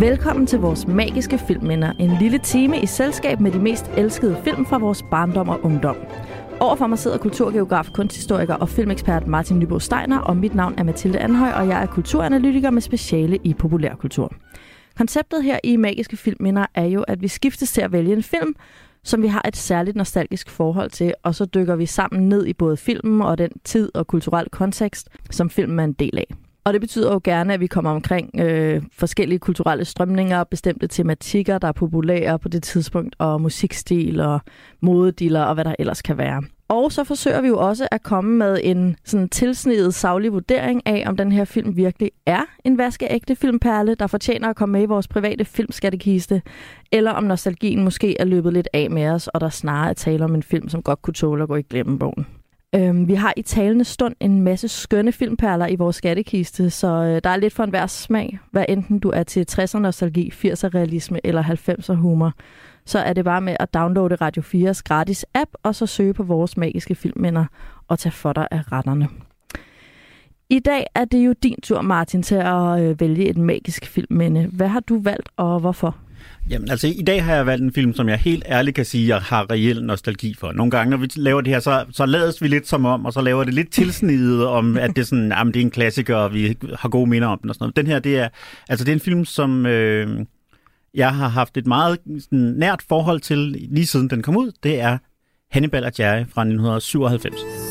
Velkommen til vores magiske filmminder. En lille time i selskab med de mest elskede film fra vores barndom og ungdom. Overfor mig sidder kulturgeograf, kunsthistoriker og filmekspert Martin Nybo Steiner, og mit navn er Mathilde Anhøj, og jeg er kulturanalytiker med speciale i populærkultur. Konceptet her i Magiske Filmminder er jo, at vi skiftes til at vælge en film, som vi har et særligt nostalgisk forhold til, og så dykker vi sammen ned i både filmen og den tid og kulturel kontekst, som filmen er en del af. Og det betyder jo gerne, at vi kommer omkring øh, forskellige kulturelle strømninger, bestemte tematikker, der er populære på det tidspunkt, og musikstil og modediller og hvad der ellers kan være. Og så forsøger vi jo også at komme med en sådan tilsnedet savlig vurdering af, om den her film virkelig er en vaskeægte filmperle, der fortjener at komme med i vores private filmskattekiste, eller om nostalgien måske er løbet lidt af med os, og der snarere er tale om en film, som godt kunne tåle at gå i glemmebogen. Øhm, vi har i talende stund en masse skønne filmperler i vores skattekiste, så øh, der er lidt for enhver smag, hvad enten du er til 60'er nostalgi, 80'er realisme eller 90'er humor. Så er det bare med at downloade Radio 4's gratis app, og så søge på vores magiske filmminder og tage for dig af retterne. I dag er det jo din tur, Martin, til at øh, vælge et magisk filmminde. Hvad har du valgt, og hvorfor? Jamen altså, i dag har jeg valgt en film, som jeg helt ærligt kan sige, jeg har reel nostalgi for. Nogle gange, når vi laver det her, så, så lades vi lidt som om, og så laver det lidt tilsnidet om, at det er sådan, jamen, det er en klassiker, og vi har gode minder om den og sådan noget. Den her, det er, altså, det er en film, som øh, jeg har haft et meget sådan, nært forhold til, lige siden den kom ud. Det er Hannibal og Jerry fra 1997.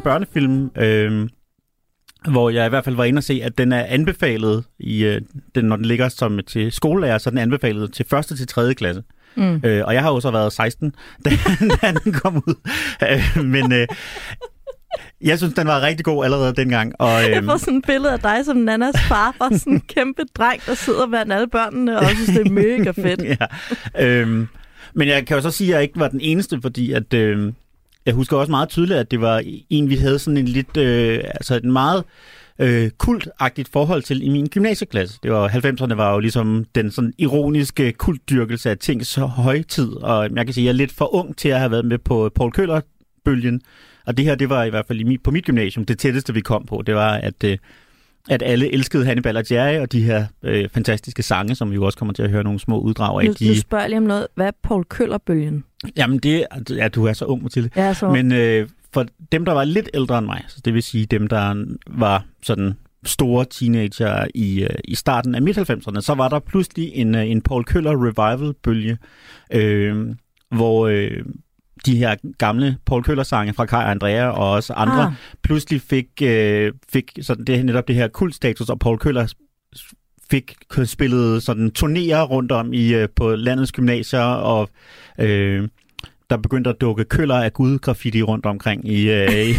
en børnefilm, øh, hvor jeg i hvert fald var inde og se, at den er anbefalet, i, øh, den, når den ligger som til skolelærer, så er den anbefalet til første til tredje klasse. Mm. Øh, og jeg har jo så været 16, da, da den kom ud. Øh, men øh, jeg synes, den var rigtig god allerede dengang. Og, Jeg øh, får sådan et billede af dig som Nannas far, og sådan en kæmpe dreng, der sidder blandt alle børnene, og synes, det er mega fedt. ja. øhm, men jeg kan jo så sige, at jeg ikke var den eneste, fordi at, øh, jeg husker også meget tydeligt, at det var en, vi havde sådan en lidt, øh, altså en meget øh, kultagtigt forhold til i min gymnasieklasse. Det var 90'erne var jo ligesom den sådan ironiske kultdyrkelse af ting så højtid, og jeg kan sige, at jeg er lidt for ung til at have været med på Paul Køller-bølgen, og det her, det var i hvert fald i mit, på mit gymnasium, det tætteste vi kom på, det var, at, øh, at alle elskede Hannibal og Jerry, og de her øh, fantastiske sange, som vi jo også kommer til at høre nogle små uddrag af. Nu, De, nu spørger jeg lige om noget. Hvad er Paul Køller-bølgen? Jamen, det ja, du er så ung, Mathilde. Ja, så. Men øh, for dem, der var lidt ældre end mig, så det vil sige dem, der var sådan store teenager i, øh, i starten af midt-90'erne, så var der pludselig en, øh, en Paul Køller revival-bølge, øh, hvor øh, de her gamle Paul Køller-sange fra Kai og Andrea og også andre Ah. pludselig fik, øh, fik sådan det, netop det her kultstatus, og Paul Køller fik spillet sådan turnéer rundt om i, øh, på landets gymnasier, og øh, der begyndte at dukke køller af Gud graffiti rundt omkring i, øh, i,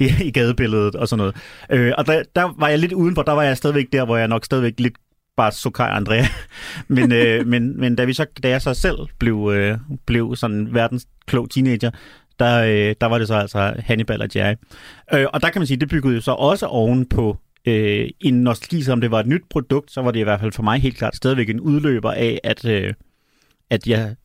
i, i gadebilledet og sådan noget. Øh, og der, der var jeg lidt udenfor, der var jeg stadigvæk der, hvor jeg nok stadigvæk lidt bare Sokai Andrea. men, øh, men, men da, vi så, da jeg så selv blev, øh, blev sådan verdens klog teenager, der, øh, der var det så altså Hannibal og Jerry. Øh, og der kan man sige, det byggede jo så også oven på øh, en nostalgi, som det var et nyt produkt, så var det i hvert fald for mig helt klart stadigvæk en udløber af, at, øh, at jeg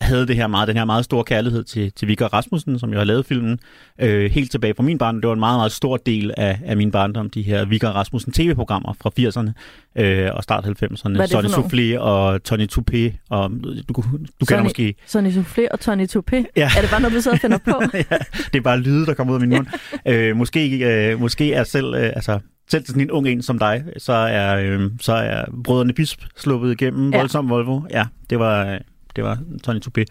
havde det her meget, den her meget store kærlighed til, til Viggo Rasmussen, som jo har lavet filmen, øh, helt tilbage fra min barndom. Det var en meget, meget stor del af, af min barndom, de her Viggo Rasmussen tv-programmer fra 80'erne øh, og start 90'erne. Hvad er det Sonny? Soufflé og Tony Toupé, og du, du kender Sonny- måske... Sonny Soufflé og Tony Toupé. Ja. Er det bare noget, du sidder og finder på? ja, det er bare lyde, der kommer ud af min mund. øh, måske, øh, måske er selv, øh, altså, selv til sådan en ung en som dig, så er, øh, så er brødrene Bisp sluppet igennem Ja. ja. voldsom Volvo. Ja, det var, det var Tony Toupé.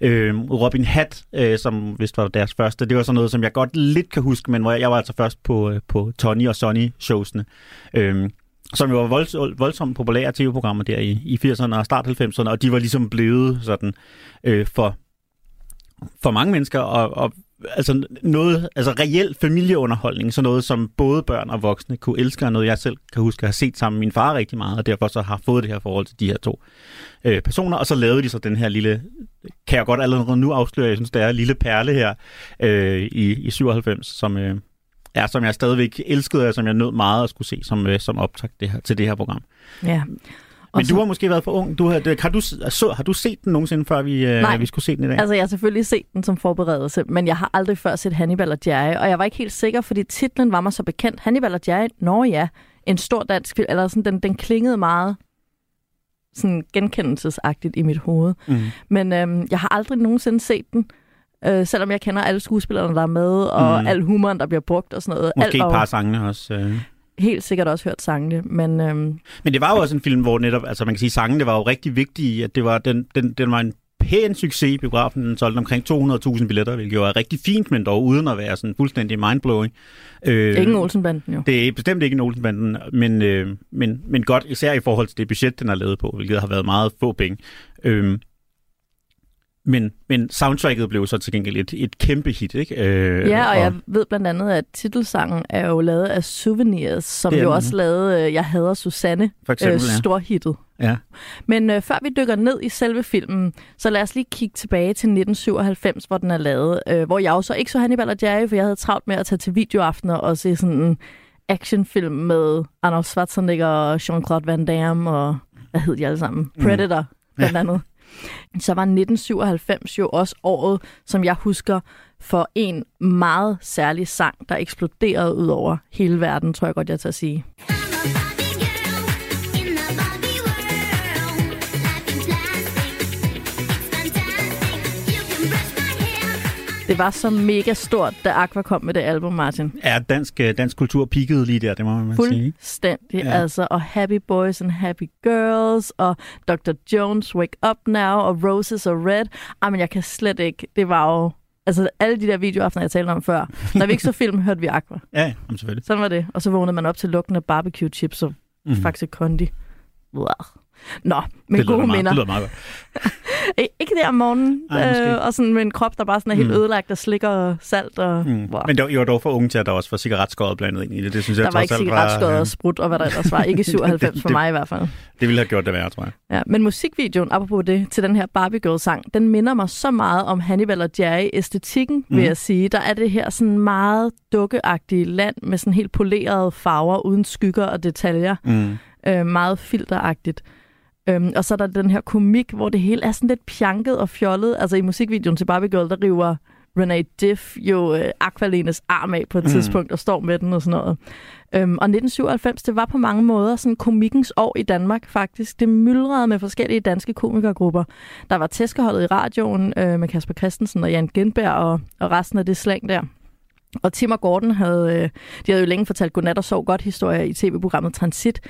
Øh, Robin Hat, øh, som vist var deres første, det var sådan noget, som jeg godt lidt kan huske, men hvor jeg, jeg var altså først på, øh, på Tony og Sonny showsene. Øh, som jo var volds, voldsomt populære tv-programmer der i, i 80'erne og start 90'erne, og de var ligesom blevet sådan øh, for, for mange mennesker, og, og altså noget, altså reelt familieunderholdning, så noget, som både børn og voksne kunne elske, og noget, jeg selv kan huske at have set sammen med min far rigtig meget, og derfor så har fået det her forhold til de her to øh, personer, og så lavede de så den her lille, kan jeg godt allerede nu afsløre, jeg synes, det er en lille perle her øh, i, i 97, som, øh, ja, som jeg stadigvæk elskede, og som jeg nød meget at skulle se som, øh, som optag det her, til det her program. Ja. Men du har måske været for ung. Du har, har, du, så, har du set den nogensinde, før vi, øh, Nej. vi skulle se den i dag? Altså, jeg har selvfølgelig set den som forberedelse, men jeg har aldrig før set Hannibal og Jerry, og jeg var ikke helt sikker, fordi titlen var mig så bekendt. Hannibal og Jerry, nå ja, en stor dansk film, eller sådan, den, den klingede meget sådan genkendelsesagtigt i mit hoved. Mm. Men øhm, jeg har aldrig nogensinde set den, øh, selvom jeg kender alle skuespillerne, der er med, og Mm. al humoren, der bliver brugt og sådan noget. Måske Alt et par sangene også. Øh. Helt sikkert også hørt sangene, men øhm, Men det var jo også en film, hvor netop, altså man kan sige, sangene var jo rigtig vigtige, at det var, den, den, den var en pæn succes i biografen. Den solgte omkring 200.000 billetter, hvilket jo er rigtig fint, men dog uden at være sådan fuldstændig mindblowing. Øh, ikke en Olsenbanden jo. Det er bestemt ikke en Olsenbanden, men, øh, men, men godt, især i forhold til det budget, den har lavet på, hvilket har været meget få penge. Øh, men, men soundtracket blev så til gengæld et, et kæmpe hit, ikke? Øh, Ja, og jeg ved blandt andet, at titelsangen er jo lavet af Souvenirs, som jo den, også lavede øh, Jeg hader Susanne, For eksempel, øh, ja. storhittet. ja. Men øh, før vi dykker ned i selve filmen, så lad os lige kigge tilbage til 1997, hvor den er lavet. Øh, hvor jeg jo så ikke så Hannibal og Jerry, for jeg havde travlt med at tage til videoaftener og se sådan en actionfilm med Arnold Schwarzenegger og Jean-Claude Van Damme og hvad hed de alle sammen? Predator, blandt andet. Så var 1997 jo også året, som jeg husker, for en meget særlig sang, der eksploderede ud over hele verden, tror jeg godt, jeg tager at sige. Det var så mega stort, da Aqua kom med det album, Martin. Ja, dansk, øh, dansk kultur peakede lige der, det må man sige. Fuldstændig. Ja. Altså, og Happy Boys and Happy Girls, og Dr. Jones, Wake Up Now, og Roses og Red. Ej, men jeg kan slet ikke. Det var jo... Altså, alle de der videoaftener, jeg talte om før. Når vi ikke så film, hørte vi Aqua. Ja, jamen, selvfølgelig. Sådan var det. Og så vågnede man op til lugten af barbecue chips og Mhm. mm. Faxe Kondi. Wow. Nå, med det gode minder. Det lyder meget godt. Ik- ikke der om morgenen. Ej, øh, og sådan med en krop, der bare sådan er helt Mm. ødelagt og slikker salt. Og, Mm. wow. Men det var, I var dog for unge til, at der også var cigaretskåret blandet ind i det. Det synes jeg der var ikke cigaretskåret og sprut, og hvad der ellers var. Ikke i 97 for Det- mig i hvert fald. Det ville have gjort det værre, tror jeg. Ja, men musikvideoen, apropos det, til den her Barbie Girl-sang, den minder mig så meget om Hannibal og Jerry-æstetikken, mm. vil jeg sige. Der er det her sådan meget dukkeagtige land med sådan helt polerede farver, uden skygger og detaljer. Mm. Øh, meget filteragtigt. Øhm, og så er der den her komik, hvor det hele er sådan lidt pjanket og fjollet. Altså i musikvideoen til Barbie Girl, der river Renee Diff jo øh, Aqualenes arm af på et Mm. tidspunkt og står med den og sådan noget. Øhm, og 1997, det var på mange måder sådan komikkens år i Danmark faktisk. Det myldrede med forskellige danske komikergrupper. Der var tæskeholdet i radioen øh, med Kasper Christensen og Jan Gindberg og, og resten af det slæng der. Og Tim og Gordon havde, øh, de havde jo længe fortalt godnat og sov godt historier i tv-programmet Transit.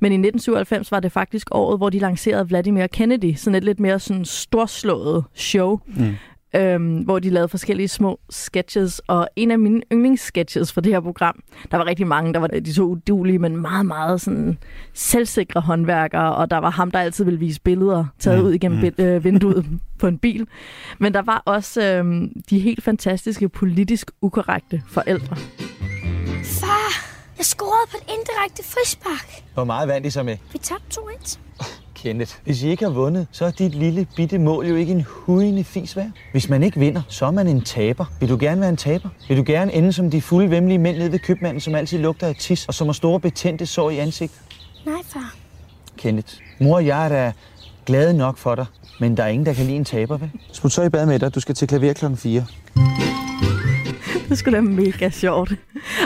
Men i 1997 var det faktisk året, hvor de lancerede Vladimir Kennedy, sådan et lidt mere sådan storslået show, Mm øhm, hvor de lavede forskellige små sketches. Og en af mine yndlingssketches fra det her program, der var rigtig mange, der var de to udulige, men meget, meget sådan selvsikre håndværkere, og der var ham, der altid ville vise billeder taget Mm, ud igennem mm. øh, vinduet på en bil. Men der var også øhm, de helt fantastiske politisk ukorrekte forældre. Far, jeg scorede på et indirekte frispark. Hvor meget vandt I så med? Vi tabte 2-1. Kenneth. Hvis I ikke har vundet, så er dit lille bitte mål jo ikke en hujende fis værd. Hvis man ikke vinder, så er man en taber. Vil du gerne være en taber? Vil du gerne ende som de fulde vemmelige mænd nede ved købmanden, som altid lugter af tis, og som har store betændte sår i ansigtet? Nej, far. Kenneth. Mor og jeg er da glade nok for dig, men der er ingen, der kan lide en taber, vel? Smut så i bad med dig. Du skal til klaver klokken 4. Det skulle da mega sjovt.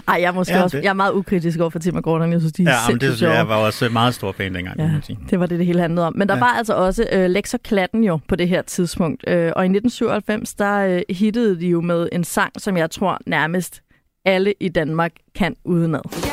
Ej, jeg er måske Ja, ja, også, det- jeg er meget ukritisk over for Tim og Gordon. Jeg synes, de er Ja, men det, sjove. jeg var også meget stor fan dengang, ja. Ja, sige. det var det, det hele handlede om. Men der Ja. ja. var altså også øh, Lex og Klatten jo på det her tidspunkt. Øh, og i 1997, der øh, hittede de jo med en sang, som jeg tror nærmest alle i Danmark kan udenad. Jeg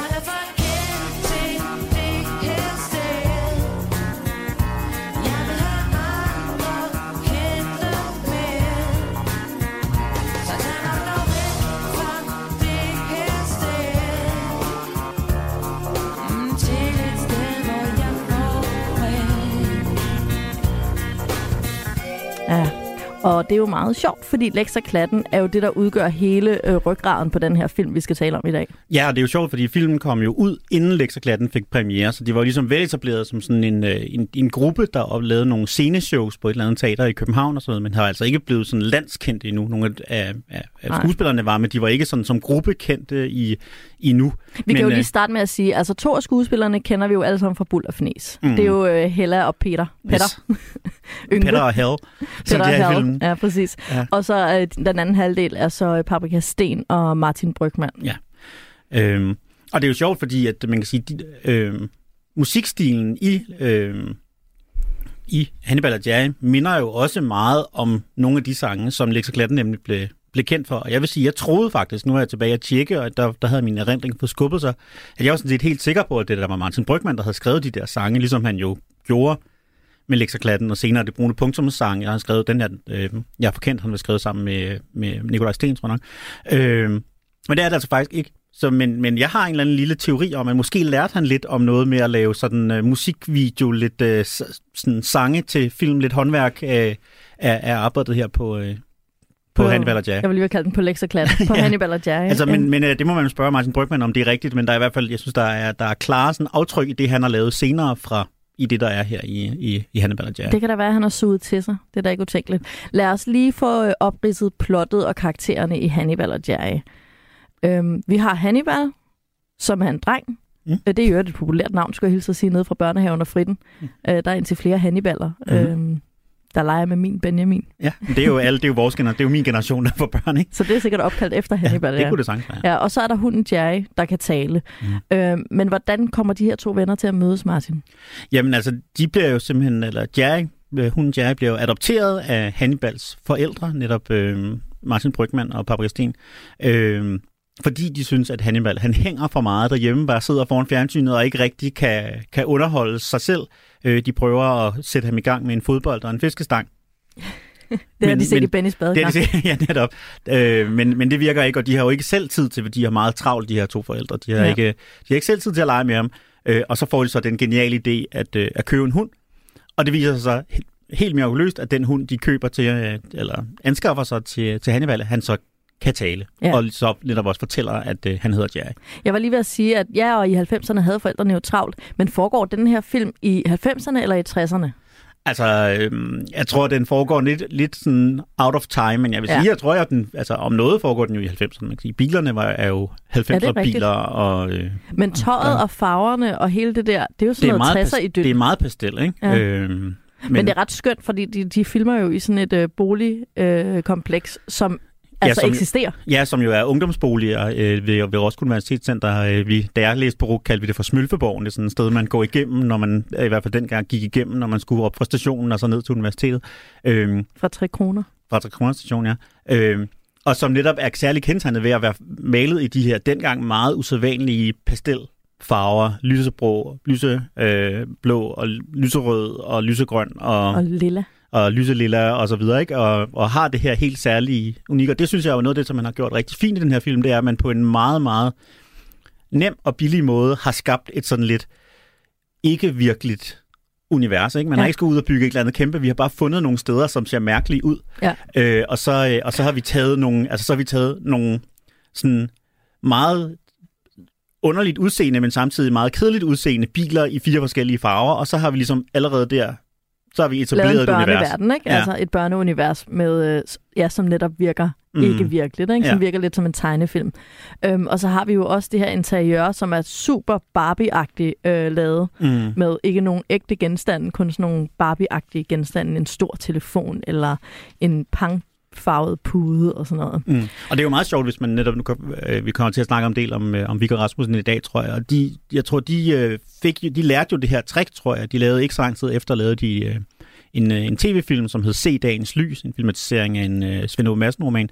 É. Og det er jo meget sjovt, fordi Lex og Klatten er jo det, der udgør hele øh, ryggraden på den her film, vi skal tale om i dag. Ja, og det er jo sjovt, fordi filmen kom jo ud, inden Lex og Klatten fik premiere, så de var jo ligesom veletableret som sådan en, øh, en, en gruppe, der lavede nogle sceneshows på et eller andet teater i København og sådan noget, men har altså ikke blevet sådan landskendte endnu. Nogle af, af, af skuespillerne var, men de var ikke sådan som gruppe kendte i, endnu. Vi men, kan jo lige øh, starte med at sige, altså to af skuespillerne kender vi jo alle sammen fra Bull og Fnes. Mm. Det er jo øh, Hella og Peter. Peter. Yngve. Peter og som Peter og er filmen. Ja, præcis. Ja. Og så øh, den anden halvdel er så øh, Paprika Sten og Martin Brygman. Øhm, og det er jo sjovt, fordi at man kan sige, de, øhm, musikstilen i, øhm, i Hannibal og Jerry minder jo også meget om nogle af de sange, som Lex og Glatten nemlig blev, blev kendt for. Og jeg vil sige, jeg troede faktisk, nu er jeg tilbage at tjekke, og der, der havde min erindring fået skubbet sig, at jeg var sådan set helt sikker på, at det der var Martin Brygman, der havde skrevet de der sange, ligesom han jo gjorde med Lex og senere det brune punktum sang. Jeg har skrevet den her, øh, jeg er forkendt, han var skrevet sammen med, med Nikolaj Sten, tror jeg nok. Øh, men det er det altså faktisk ikke. Så, men, men jeg har en eller anden lille teori om, at måske lærte han lidt om noget med at lave sådan uh, musikvideo, lidt uh, sådan sange til film, lidt håndværk uh, af, af arbejdet her på, uh, på, På- Hannibal og Jack. Jeg vil lige kalde den på Lex og Klatten. På Ja. Hannibal og Jerry. Altså, men, men uh, det må man spørge Martin Brygman, om det er rigtigt, men der er i hvert fald, jeg synes, der er, der er klare sådan aftryk i det, han har lavet senere fra i det, der er her i, i, i Hannibal og Jack. Det kan da være, at han har suget til sig. Det er da ikke utænkeligt. Lad os lige få øh, opridset plottet og karaktererne i Hannibal og Jerry. Øhm, vi har Hannibal, som er en dreng. Mm. Mm. Det er jo et populært navn, skulle jeg hilse at sige, nede fra børnehaven og fritten. Mm. Øh, der er indtil flere Hannibaler, mm. øhm, der leger med min Benjamin. Ja, men det er jo alle, det er jo vores generation, det er jo min generation, der får børn, ikke? Så det er sikkert opkaldt efter Hannibal. ja, det kunne det sagtens være. Ja, og så er der hunden Jerry, der kan tale. Mm. Øhm, men hvordan kommer de her to venner til at mødes, Martin? Jamen altså, de bliver jo simpelthen, eller Jerry, øh, hunden Jerry bliver jo adopteret af Hannibals forældre, netop øh, Martin Brygman og Paprika Sten, øh, fordi de synes, at Hannibal han hænger for meget derhjemme, bare sidder foran fjernsynet og ikke rigtig kan, kan underholde sig selv. Øh, de prøver at sætte ham i gang med en fodbold og en fiskestang. Det har Men- de set men- i Bennys Det er badekar. det, ja, netop. Øh, men, men det virker ikke, og de har jo ikke selv tid til, de har meget travlt, de her to forældre. De har, Ja. ikke, de har ikke selv tid til at lege med ham. Øh, og så får de så den geniale idé at, øh, at købe en hund. Og det viser sig helt mirakuløst, at den hund, de køber til, øh, eller anskaffer sig til, til Hannibal, han så kan tale. Ja. Og så netop også fortæller, at øh, han hedder Jerry. Jeg var lige ved at sige, at ja, og i 90'erne havde forældrene jo travlt. Men foregår den her film i 90'erne eller i 60'erne? Altså, øhm, jeg tror, den foregår lidt, lidt sådan out of time, men jeg vil Ja. sige, jeg tror, at den, altså, om noget foregår den jo i 90'erne. Man kan sige, bilerne var, er jo 90'er rigtigt? biler, og øh, Men tøjet Ja. og farverne og hele det der, det er jo sådan det er, noget meget 60'er pas- idyl. det er meget pastel, ikke? Ja. Øhm, men, Men det er ret skønt, fordi de, de filmer jo i sådan et øh, boligkompleks, øh, kompleks, som altså som jo- eksisterer. Ja, som jo er ungdomsboliger øh, ved, ved Roskilde Universitetscenter. Øh, vi, da jeg læste på RUK, kaldte vi det for Smølfeborgen. Det er sådan et sted, man går igennem, når man øh, i hvert fald dengang gik igennem, når man skulle op fra stationen og så ned til universitetet. Øh, For 3 kroner. fra Trekroner station, ja. Øh, og som netop er særlig kendetegnet ved at være malet i de her dengang meget usædvanlige pastelfarver, lysebrå, lyseblå øh, blå og lyserød og lysegrøn og, Og lilla. Og lyselilla og så videre, ikke? Og, og har det her helt særlige unik. Og det synes jeg er noget af det, som man har gjort rigtig fint i den her film, det er, at man på en meget, meget nem og billig måde har skabt et sådan lidt ikke virkeligt univers. Ikke? Man. Ja. har ikke skulle ud og bygge et eller andet kæmpe. Vi har bare fundet nogle steder, som ser mærkelige ud. Ja. Øh, og, så, øh, og så har vi taget nogle, altså så har vi taget nogle sådan meget underligt udseende, men samtidig meget kedeligt udseende biler i fire forskellige farver, og så har vi ligesom allerede der, så har vi etableret et univers. børneverden, ikke? Ja. Altså et børneunivers, med, øh, ja, som netop virker Mm. ikke virkeligt, ikke? som Ja. virker lidt som en tegnefilm. Øhm, og så har vi jo også det her interiør, som er super Barbie-agtigt øh, lavet, Mm. med ikke nogen ægte genstande, kun sådan nogle Barbie-agtige genstande, en stor telefon eller en pangfarvet pude og sådan noget. Mm. Og det er jo meget sjovt, hvis man netop, nu øh, vi kommer til at snakke om del om, øh, om Viggo Rasmussen i dag, tror jeg, og de, jeg tror, de, øh, fik, de lærte jo det her trick, tror jeg. De lavede ikke så lang tid efter, lavede de øh, en, øh, en tv-film, som hed Se Dagens Lys, en filmatisering af en øh, Svend Ove Madsen-roman,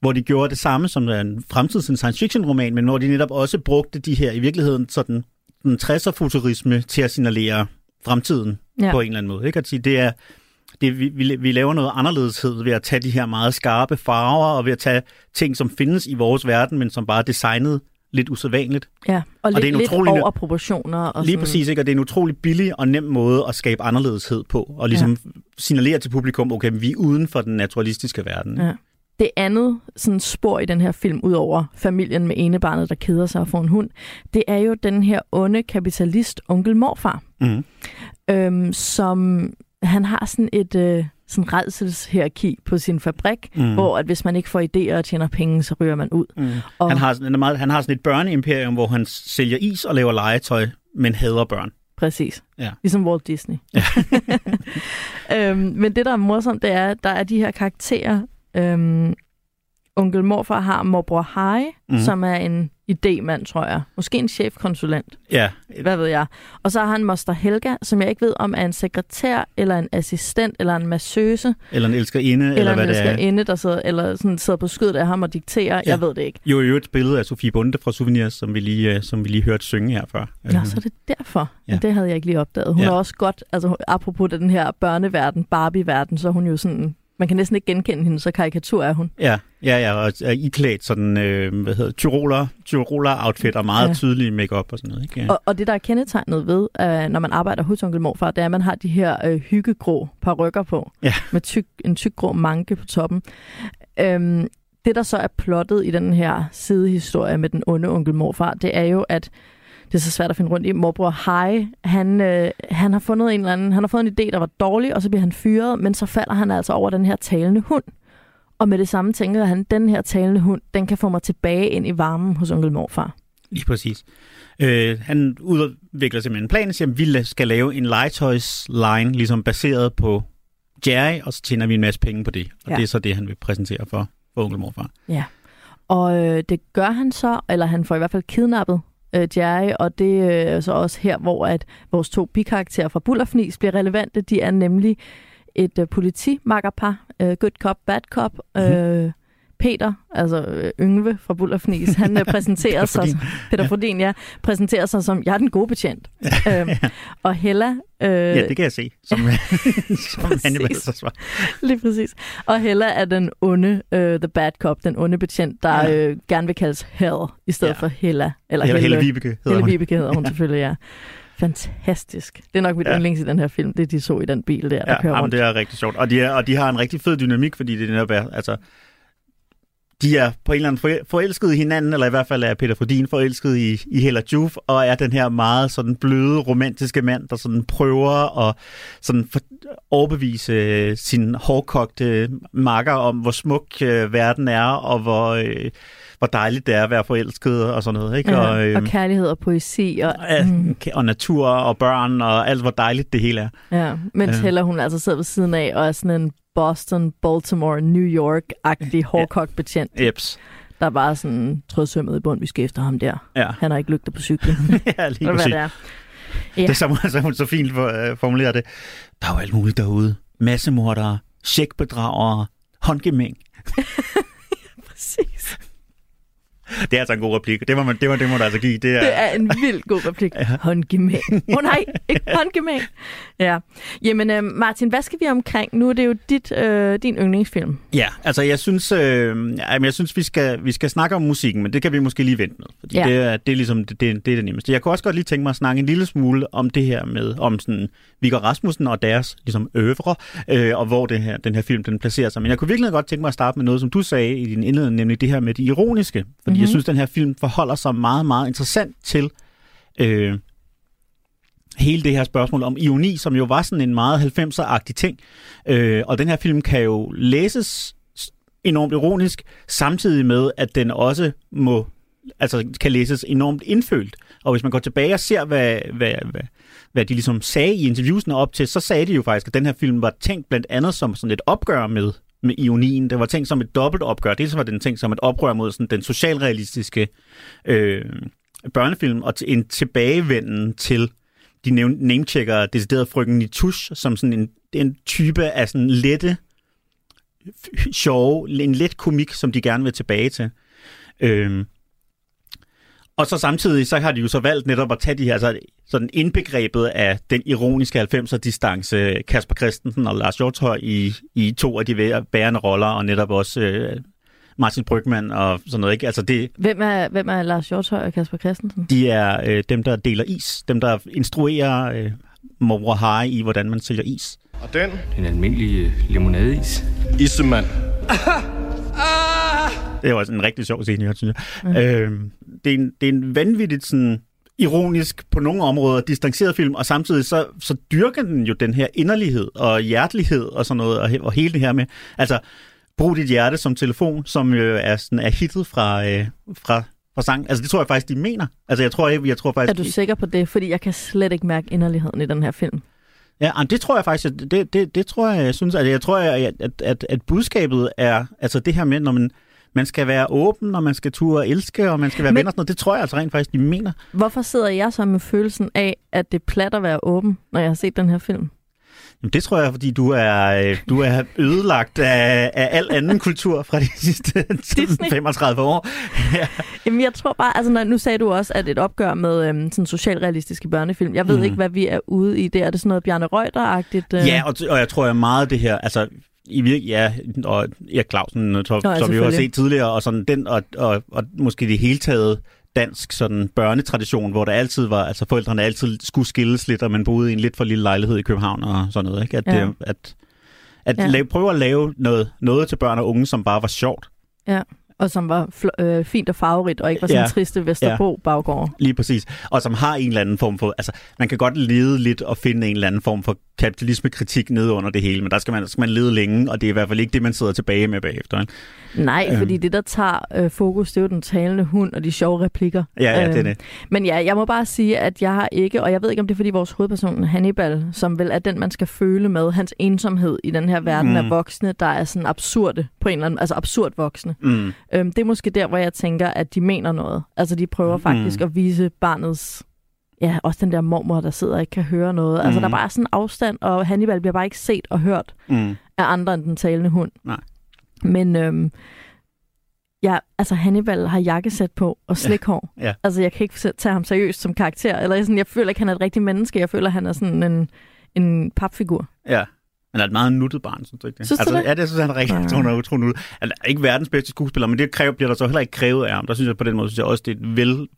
hvor de gjorde det samme som en fremtids en science fiction-roman, men hvor de netop også brugte de her, i virkeligheden, sådan en 60'er-futurisme til at signalere fremtiden ja. på en eller anden måde. Ikke? At sige, det er, det, vi, vi, vi laver noget anderledeshed ved at tage de her meget skarpe farver, og ved at tage ting, som findes i vores verden, men som bare er designet lidt usædvanligt. Ja, og, Og lidt, det er en lidt utrolig- over proportioner. Og Lige sådan, præcis, ikke? og det er en utrolig billig og nem måde at skabe anderledeshed på, og ligesom ja. signalere til publikum, okay, vi er uden for den naturalistiske verden. Ja. Det andet sådan spor i den her film, ud over familien med enebarnet, der keder sig og får en hund, det er jo den her onde kapitalist, onkel morfar, Mm. øhm, som han har sådan et øh, sådan redselshierarki på sin fabrik, Mm. hvor at hvis man ikke får idéer og tjener penge, så ryger man ud. Mm. Og, Han, har, sådan- han, er meget, han har sådan et børneimperium, hvor han sælger is og laver legetøj, men hader børn. Præcis. Ja. Ligesom Walt Disney. Ja. øhm, men det, der er morsomt, det er, at der er de her karakterer. Øhm, onkel morfar har morbror Harry, mm. som er en idémand, tror jeg. Måske en chefkonsulent, Ja, hvad ved jeg. Og så har han moster Helga, som jeg ikke ved, om er en sekretær, eller en assistent, eller en massøse, eller en elskerinde, eller, eller, eller en hvad det er. elskerinde, der sidder, eller sådan sidder på skødet af ham og dikterer. Ja. Jeg ved det ikke. Jo, øvrigt et billede af Sofie Bunde fra Souvenirs, som vi lige, øh, som vi lige hørte synge her før. Nå, så er det derfor. Ja. Men det havde jeg ikke lige opdaget. Hun ja. er også godt, altså apropos den her børneverden, Barbie-verden, så er hun jo sådan, man kan næsten ikke genkende hende, så karikatur er hun. Ja, ja, ja, og er iklædt sådan, øh, hvad hedder tyroler, tyroler outfit og meget. Ja. tydelig makeup og sådan noget. Ikke? Ja. Og, og det, der er kendetegnet ved, øh, når man arbejder hos onkel morfar, det er, at man har de her øh, hyggegrå parrykker på, Ja. med tyk, en tyk grå manke på toppen. Øhm, det, der så er plottet i den her sidehistorie med den onde onkel morfar, det er jo, at det er så svært at finde rundt i. Morbror Harry, han, øh, han har fundet en eller anden, han har fået en idé, der var dårlig, og så bliver han fyret, men så falder han altså over den her talende hund. Og med det samme tænker han, den her talende hund, den kan få mig tilbage ind i varmen hos onkel morfar. Lige præcis. Øh, han udvikler simpelthen en plan, siger, at vi skal lave en legetøjsline, ligesom baseret på Jerry, og så tjener vi en masse penge på det. Og. Ja. det er så det, han vil præsentere for, for onkel morfar. Ja, og øh, det gør han så, eller han får i hvert fald kidnappet øh, Jerry, og det øh, er så også her, hvor at vores to bikarakterer fra Bullerfnis bliver relevante. De er nemlig et øh, politimakkerpar, øh, good cop, bad cop. Øh, Peter, altså øh, Yngve fra Bullerfnis, han øh, præsenterer sig, Frodin. Peter Frodin, ja, præsenterer sig som, jeg er den gode betjent. øhm, og Hella, øh, Ja, det kan jeg se, som, som svar. Lige præcis. Og Hella er den onde, øh, the bad cop, den onde betjent, der Ja. ja. øh, gerne vil kaldes Hell, i stedet Ja. ja. for Hella. Eller Eller Helle, Helle Vibeke hedder Helle hun. Vibeke hedder hun selvfølgelig, ja. Fantastisk. Det er nok mit Ja. ja. yndlings i den her film, det de så i den bil der, der Ja, kører jamen, rundt. det er rigtig sjovt. Og de, er, og de har en rigtig fed dynamik, fordi det er netop altså, de er på en eller anden forelsket i hinanden, eller i hvert fald er Peter Frodin forelsket i, i Hella Juf, og er den her meget sådan bløde, romantiske mand, der sådan prøver at sådan for, overbevise øh, sin hårdkogte makker om, hvor smuk øh, verden er, og hvor, øh, hvor dejligt det er at være forelsket og sådan noget. Ikke? Ja, og, og kærlighed og poesi. Og, Ja, mm, og natur og børn og alt, hvor dejligt det hele er. ja. Mens Ja. Hella, hun altså sidder ved siden af, og er sådan en Boston, Baltimore, New York-agtig hårdkogt betjent, Eps. der bare sådan trådsømmet i bund, vi skal efter ham der. Ja, Han har ikke lygter på cyklen. ja lige hvad præcis. det er. Ja. Det er som, som hun så fint uh, formulerer det. Der er jo alt muligt derude. Massemordere, checkbedragere, håndgemæng. Præcis. Det er altså en god replik. Det må, man, det må, det må du altså give. Det er, Det er en vild god replik. Ja. Håndgemæng. Åh oh, nej, ikke håndgemæng. Ja. Jamen, øh, Martin, hvad skal vi omkring? Nu er det jo dit, øh, din yndlingsfilm. Ja, altså jeg synes, øh, jeg synes vi, skal, vi skal snakke om musikken, men det kan vi måske lige vente med. Fordi Ja. det, er, det er ligesom det, det, det, er det nemmeste. Jeg kunne også godt lige tænke mig at snakke en lille smule om det her med, om sådan Viggo Rasmussen og deres ligesom øvre, øh, og hvor det her, den her film den placerer sig. Men jeg kunne virkelig godt tænke mig at starte med noget, som du sagde i din indledning, nemlig det her med det ironiske. Fordi mm-hmm. Jeg Mhm. synes, den her film forholder sig meget, meget interessant til øh, hele det her spørgsmål om ironi, som jo var sådan en meget 90'er-agtig ting. Øh, og den her film kan jo læses enormt ironisk, samtidig med, at den også må altså kan læses enormt indfølt. Og hvis man går tilbage og ser, hvad, hvad, hvad, hvad de ligesom sagde i interviewsene op til, så sagde de jo faktisk, at den her film var tænkt blandt andet som sådan et opgør med, med ionien. Det var tænkt som et dobbelt opgør. Det var den tænkt som et oprør mod sådan den socialrealistiske øh, børnefilm, og en tilbagevenden til de namechecker decideret i Nitush, som sådan en, en type af sådan lette, sjove, en let komik, som de gerne vil tilbage til. Øh, og så samtidig, så har de jo så valgt netop at tage de her, altså sådan indbegrebet af den ironiske 90'er-distance, Kasper Christensen og Lars Hjortøj i, i to af de bærende roller, og netop også øh, Martin Brygman og sådan noget. Ikke? Altså det, Hvem er, hvem er Lars Hjortøj og Kasper Christensen? de er øh, dem, der deler is. Dem, der instruerer øh, mor og Harry i, hvordan man sælger is. Og den? En almindelig øh, limonadeis. Issemand. Det er også en rigtig sjov scene, jeg synes jeg. Øh, det, er en, det er en vanvittigt sådan, ironisk på nogle områder distanceret film, og samtidig så, så dyrker den jo den her inderlighed og hjertelighed og sådan noget, og, he- og hele det her med, altså, brug dit hjerte som telefon, som jo er, sådan, er hittet fra, øh, fra, fra sang. Altså, det tror jeg faktisk, de mener. Altså, jeg tror, jeg, jeg tror faktisk... Er du sikker på det? Fordi jeg kan slet ikke mærke inderligheden i den her film. Ja, det tror jeg faktisk, det, det, det tror jeg, jeg synes, at jeg tror, at, at, at, at budskabet er, altså det her med, når man, man skal være åben, og man skal turde og elske, og man skal være Men- venner og sådan noget, det tror jeg altså rent faktisk, de mener. Hvorfor sidder jeg så med følelsen af, at det er plat at være åben, når jeg har set den her film? Jamen, det tror jeg, fordi du er, øh, du er ødelagt af, af al anden kultur fra de sidste Disney. 35 år. ja. Jamen, jeg tror bare, altså når, nu sagde du også, at et opgør med øhm, sådan socialrealistiske børnefilm. Jeg ved mm. ikke, hvad vi er ude i der. Er det sådan noget Bjarne Reuter-agtigt? Øh? ja, og, og jeg tror, at meget det her, altså i virke, ja, og Erik Clausen, som, Nå, ja, som vi jo har set tidligere, og sådan den, og, og, og måske det hele taget dansk sådan børnetradition, hvor der altid var, altså forældrene altid skulle skilles lidt, og man boede i en lidt for lille lejlighed i København og sådan noget, ikke? At, Ja. at, at Ja. lave, prøve at lave noget, noget til børn og unge, som bare var sjovt. ja. Og som var øh, fint og farverigt, og ikke var sådan Ja. triste Vesterbro-baggård. Lige præcis. Og som har en eller anden form for... Altså, man kan godt lede lidt og finde en eller anden form for kapitalismekritik nede under det hele, men der skal man, skal man lede længe, og det er i hvert fald ikke det, man sidder tilbage med bagefter. Ikke? Nej, Øhm. fordi det, der tager øh, fokus, det er jo den talende hund og de sjove replikker. Ja, ja, det er Øhm, det. Men ja, jeg må bare sige, at jeg har ikke, og jeg ved ikke, om det er fordi vores hovedperson Hannibal, som vel er den, man skal føle med, hans ensomhed i den her verden Mm. af voksne, der er sådan absurde på en eller anden, altså absurd voksne. Mm. Øhm, det er måske der, hvor jeg tænker, at de mener noget. Altså, de prøver faktisk Mm. at vise barnets Ja, også den der mormor, der sidder og ikke kan høre noget. Altså, Mm. der er bare sådan en afstand, og Hannibal bliver bare ikke set og hørt Mm. af andre end den talende hund. Nej. Men øhm, ja, altså Hannibal har jakkesæt på og slikhår. Ja. Altså jeg kan ikke tage ham seriøst som karakter. Eller sådan, jeg føler ikke, han er et rigtigt menneske. Jeg føler, han er sådan en, en papfigur. Ja. Han er et meget nuttet barn, synes du ikke det? Synes du altså, det? Ja, det synes han er rigtig. Ja. Han er utrolig nuttet. Er ikke verdens bedste skuespiller, men det kræver, bliver der så heller ikke krævet af ham. Der synes jeg på den måde, synes jeg også, det er et vel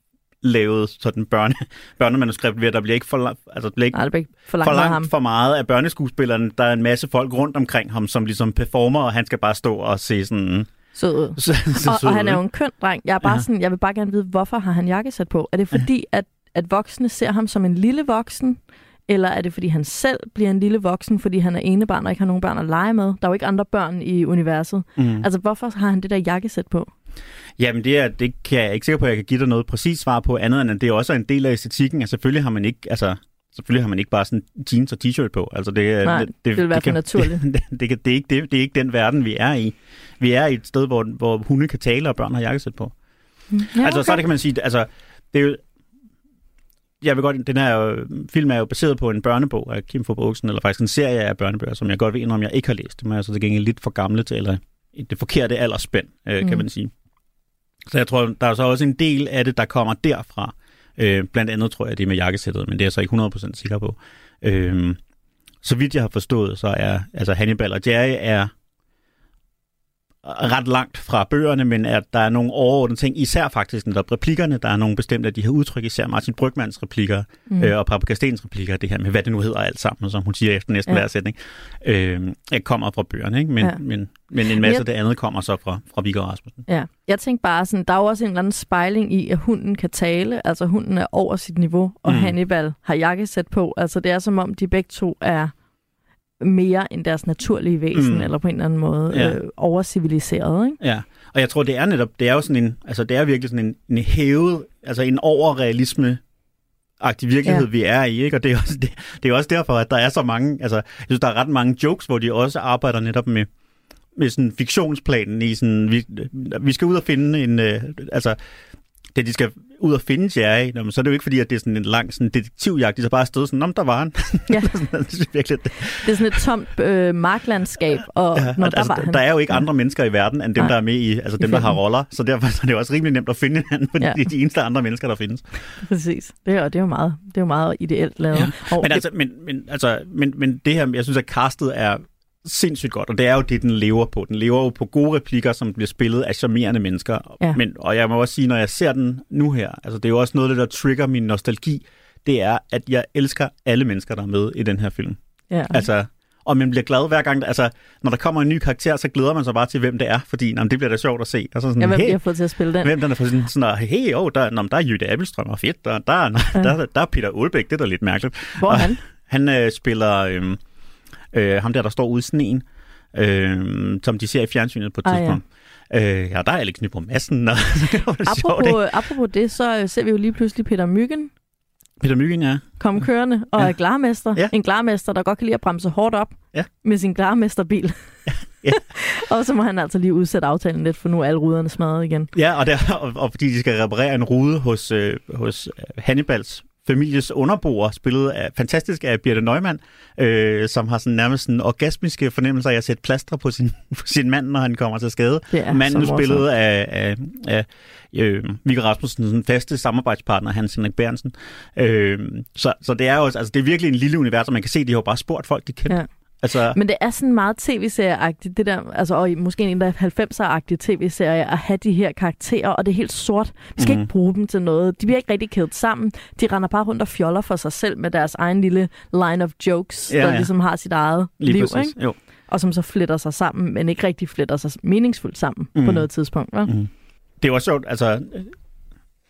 lavet sådan børne, børnemanuskript ved, at der bliver ikke for, langt, altså, bliver ikke Nej, bliver ikke for langt, for langt ham. for meget af børneskuespilleren. Der er en masse folk rundt omkring ham, som ligesom performer, og han skal bare stå og se sådan... Sød ud. Så, så Og, sød og han er jo en køn dreng. Jeg, er bare Ja. sådan, jeg vil bare gerne vide, hvorfor har han jakkesæt på? Er det fordi, at, at voksne ser ham som en lille voksen? Eller er det, fordi han selv bliver en lille voksen, fordi han er enebarn og ikke har nogen børn at lege med? Der er jo ikke andre børn i universet. Mm. Altså, hvorfor har han det der jakkesæt på? Jamen, det, er, det kan jeg ikke sikker på, at jeg kan give dig noget præcis svar på, andet end at det er også en del af æstetikken. Altså, selvfølgelig har man ikke, altså, selvfølgelig har man ikke bare sådan jeans og t-shirt på. Altså, det, er- Nej, det, det vil være for kan, naturligt. Det, det, kan, det, er ikke, det, det er ikke den verden, vi er i. Vi er i et sted, hvor, hvor hunde kan tale, og børn har jakkesæt på. Ja, Altså, så er det kan man sige, altså, det er jo, jeg vil godt, den her jo- film er jo baseret på en børnebog af Kim Forbogsen, eller faktisk en serie af børnebøger, som jeg godt ved, om jeg ikke har læst. Det må jeg så til gengæld lidt for gamle til, eller det forkerte aldersspænd, øh, kan Mm. man sige. Så jeg tror, der er så også en del af det, der kommer derfra. Øh, blandt andet tror jeg, det er med jakkesættet, men det er jeg så ikke 100% sikker på. Øh, så vidt jeg har forstået, så er altså Hannibal og Jerry er ret langt fra bøgerne, men at der er nogle overordnede ting, især faktisk netop replikkerne, der er nogle bestemte af de her udtryk, især Martin Brygmans replikker mm. øh, og Paprika Stens replikker, det her med, hvad det nu hedder alt sammen, som hun siger efter næsten Ja. ja. hver sætning, øh, kommer fra bøgerne, ikke? Men, Ja. ja. men, men en masse af det andet kommer så fra, fra Viggo Rasmussen. Ja, jeg tænkte bare sådan, der er jo også en eller anden spejling i, at hunden kan tale, altså hunden er over sit niveau, og. Mm. Hannibal har jakkesæt på. Altså det er som om, de begge to er mere end deres naturlige væsen, mm. Eller på en eller anden måde Ja. øh, overciviliseret, ikke? Ja, og jeg tror, det er netop, det er jo sådan en, altså det er virkelig sådan en, en hævet, altså en overrealisme agtig virkelighed, ja. vi er i, ikke? Og det er, også, det, det er også derfor, at der er så mange, altså, jeg synes, der er ret mange jokes, hvor de også arbejder netop med, med sådan fiktionsplanen i sådan, vi, vi skal ud og finde en, øh, altså, det de skal ud og finde Jerry, nå, men så er det jo ikke fordi, at det er sådan en lang sådan detektivjagt, de så bare afsted sådan, om der var han. Ja. det jeg virkelig, det, Det er sådan et tomt øh, marklandskab, og Ja, når og der altså, var han. der er jo ikke andre mennesker i verden, end dem, Nej. der er med i, altså dem, der har roller. Så derfor så er det jo også rimelig nemt at finde hinanden, fordi Ja. det er de eneste andre mennesker, der findes. Præcis. Det er, og det er jo meget, det er jo meget ideelt lavet. Ja. Men, det- altså, men, men, altså, men, men det her, jeg synes, at castet er sindssygt godt, og det er jo det, den lever på. Den lever jo på gode replikker, som bliver spillet af charmerende mennesker. Ja. Men, og jeg må også sige, når jeg ser den nu her, altså det er jo også noget, der trigger min nostalgi, det er, at jeg elsker alle mennesker, der er med i den her film. Ja. Altså, og man bliver glad hver gang, altså, når der kommer en ny karakter, så glæder man sig bare til, hvem det er, fordi jamen, det bliver da sjovt at se. Og så sådan, ja, hvem hey, bliver fået til at spille den? Hvem den er for sådan, sådan hey, oh, der, nå, der er Jytte Appelstrøm, og fedt, der, der, der, Ja. der, der er Peter Olbæk, det er da lidt mærkeligt. Hvor er Og han? Han øh, spiller øh, øh, ham der, der står ude i sneen, øh, som de ser i fjernsynet på et Ah, ja. tidspunkt. Øh, ja, der er Alex Nyborg Madsen, og det var det sjovt, ikke? Apropos, apropos det, så øh, ser vi jo lige pludselig Peter Myggen Peter Myggen, ja. komme kørende og Ja. er glarmester. Ja. En glarmester, der godt kan lide at bremse hårdt op Ja. med sin glarmesterbil. Ja. og så må han altså lige udsætte aftalen lidt, for nu er alle ruderne smadret igen. Ja, og, der, og, og fordi de skal reparere en rude hos, øh, hos øh, Hannibals families underboer, spillet af, fantastisk af Birte Neumann, øh, som har sådan nærmest sådan orgasmiske fornemmelser af at sætte plaster på sin, på sin mand, når han kommer til skade. Er Manden så spillet af, af, af øh, Viggo Rasmussen, faste samarbejdspartner, Hans Henrik Bernsen. Øh, så, så det er jo altså det er virkelig en lille univers, og man kan se, de har bare spurgt folk, de kendte. Ja. Altså, Men det er sådan meget tv-serieagtigt, det der, altså, og måske en af 90'er-agtige tv-serier, at have de her karakterer, og det er helt sort. Vi skal Mhm. ikke bruge dem til noget. De bliver ikke rigtig kædet sammen. De render bare rundt og fjoller for sig selv med deres egen lille line of jokes, Ja, der ja. ligesom har sit eget lige liv, præcis. ikke? Jo. og som så fletter sig sammen, men ikke rigtig fletter sig meningsfuldt sammen mm. Mhm. på noget tidspunkt. Vel? Mm. Det er også sjovt, altså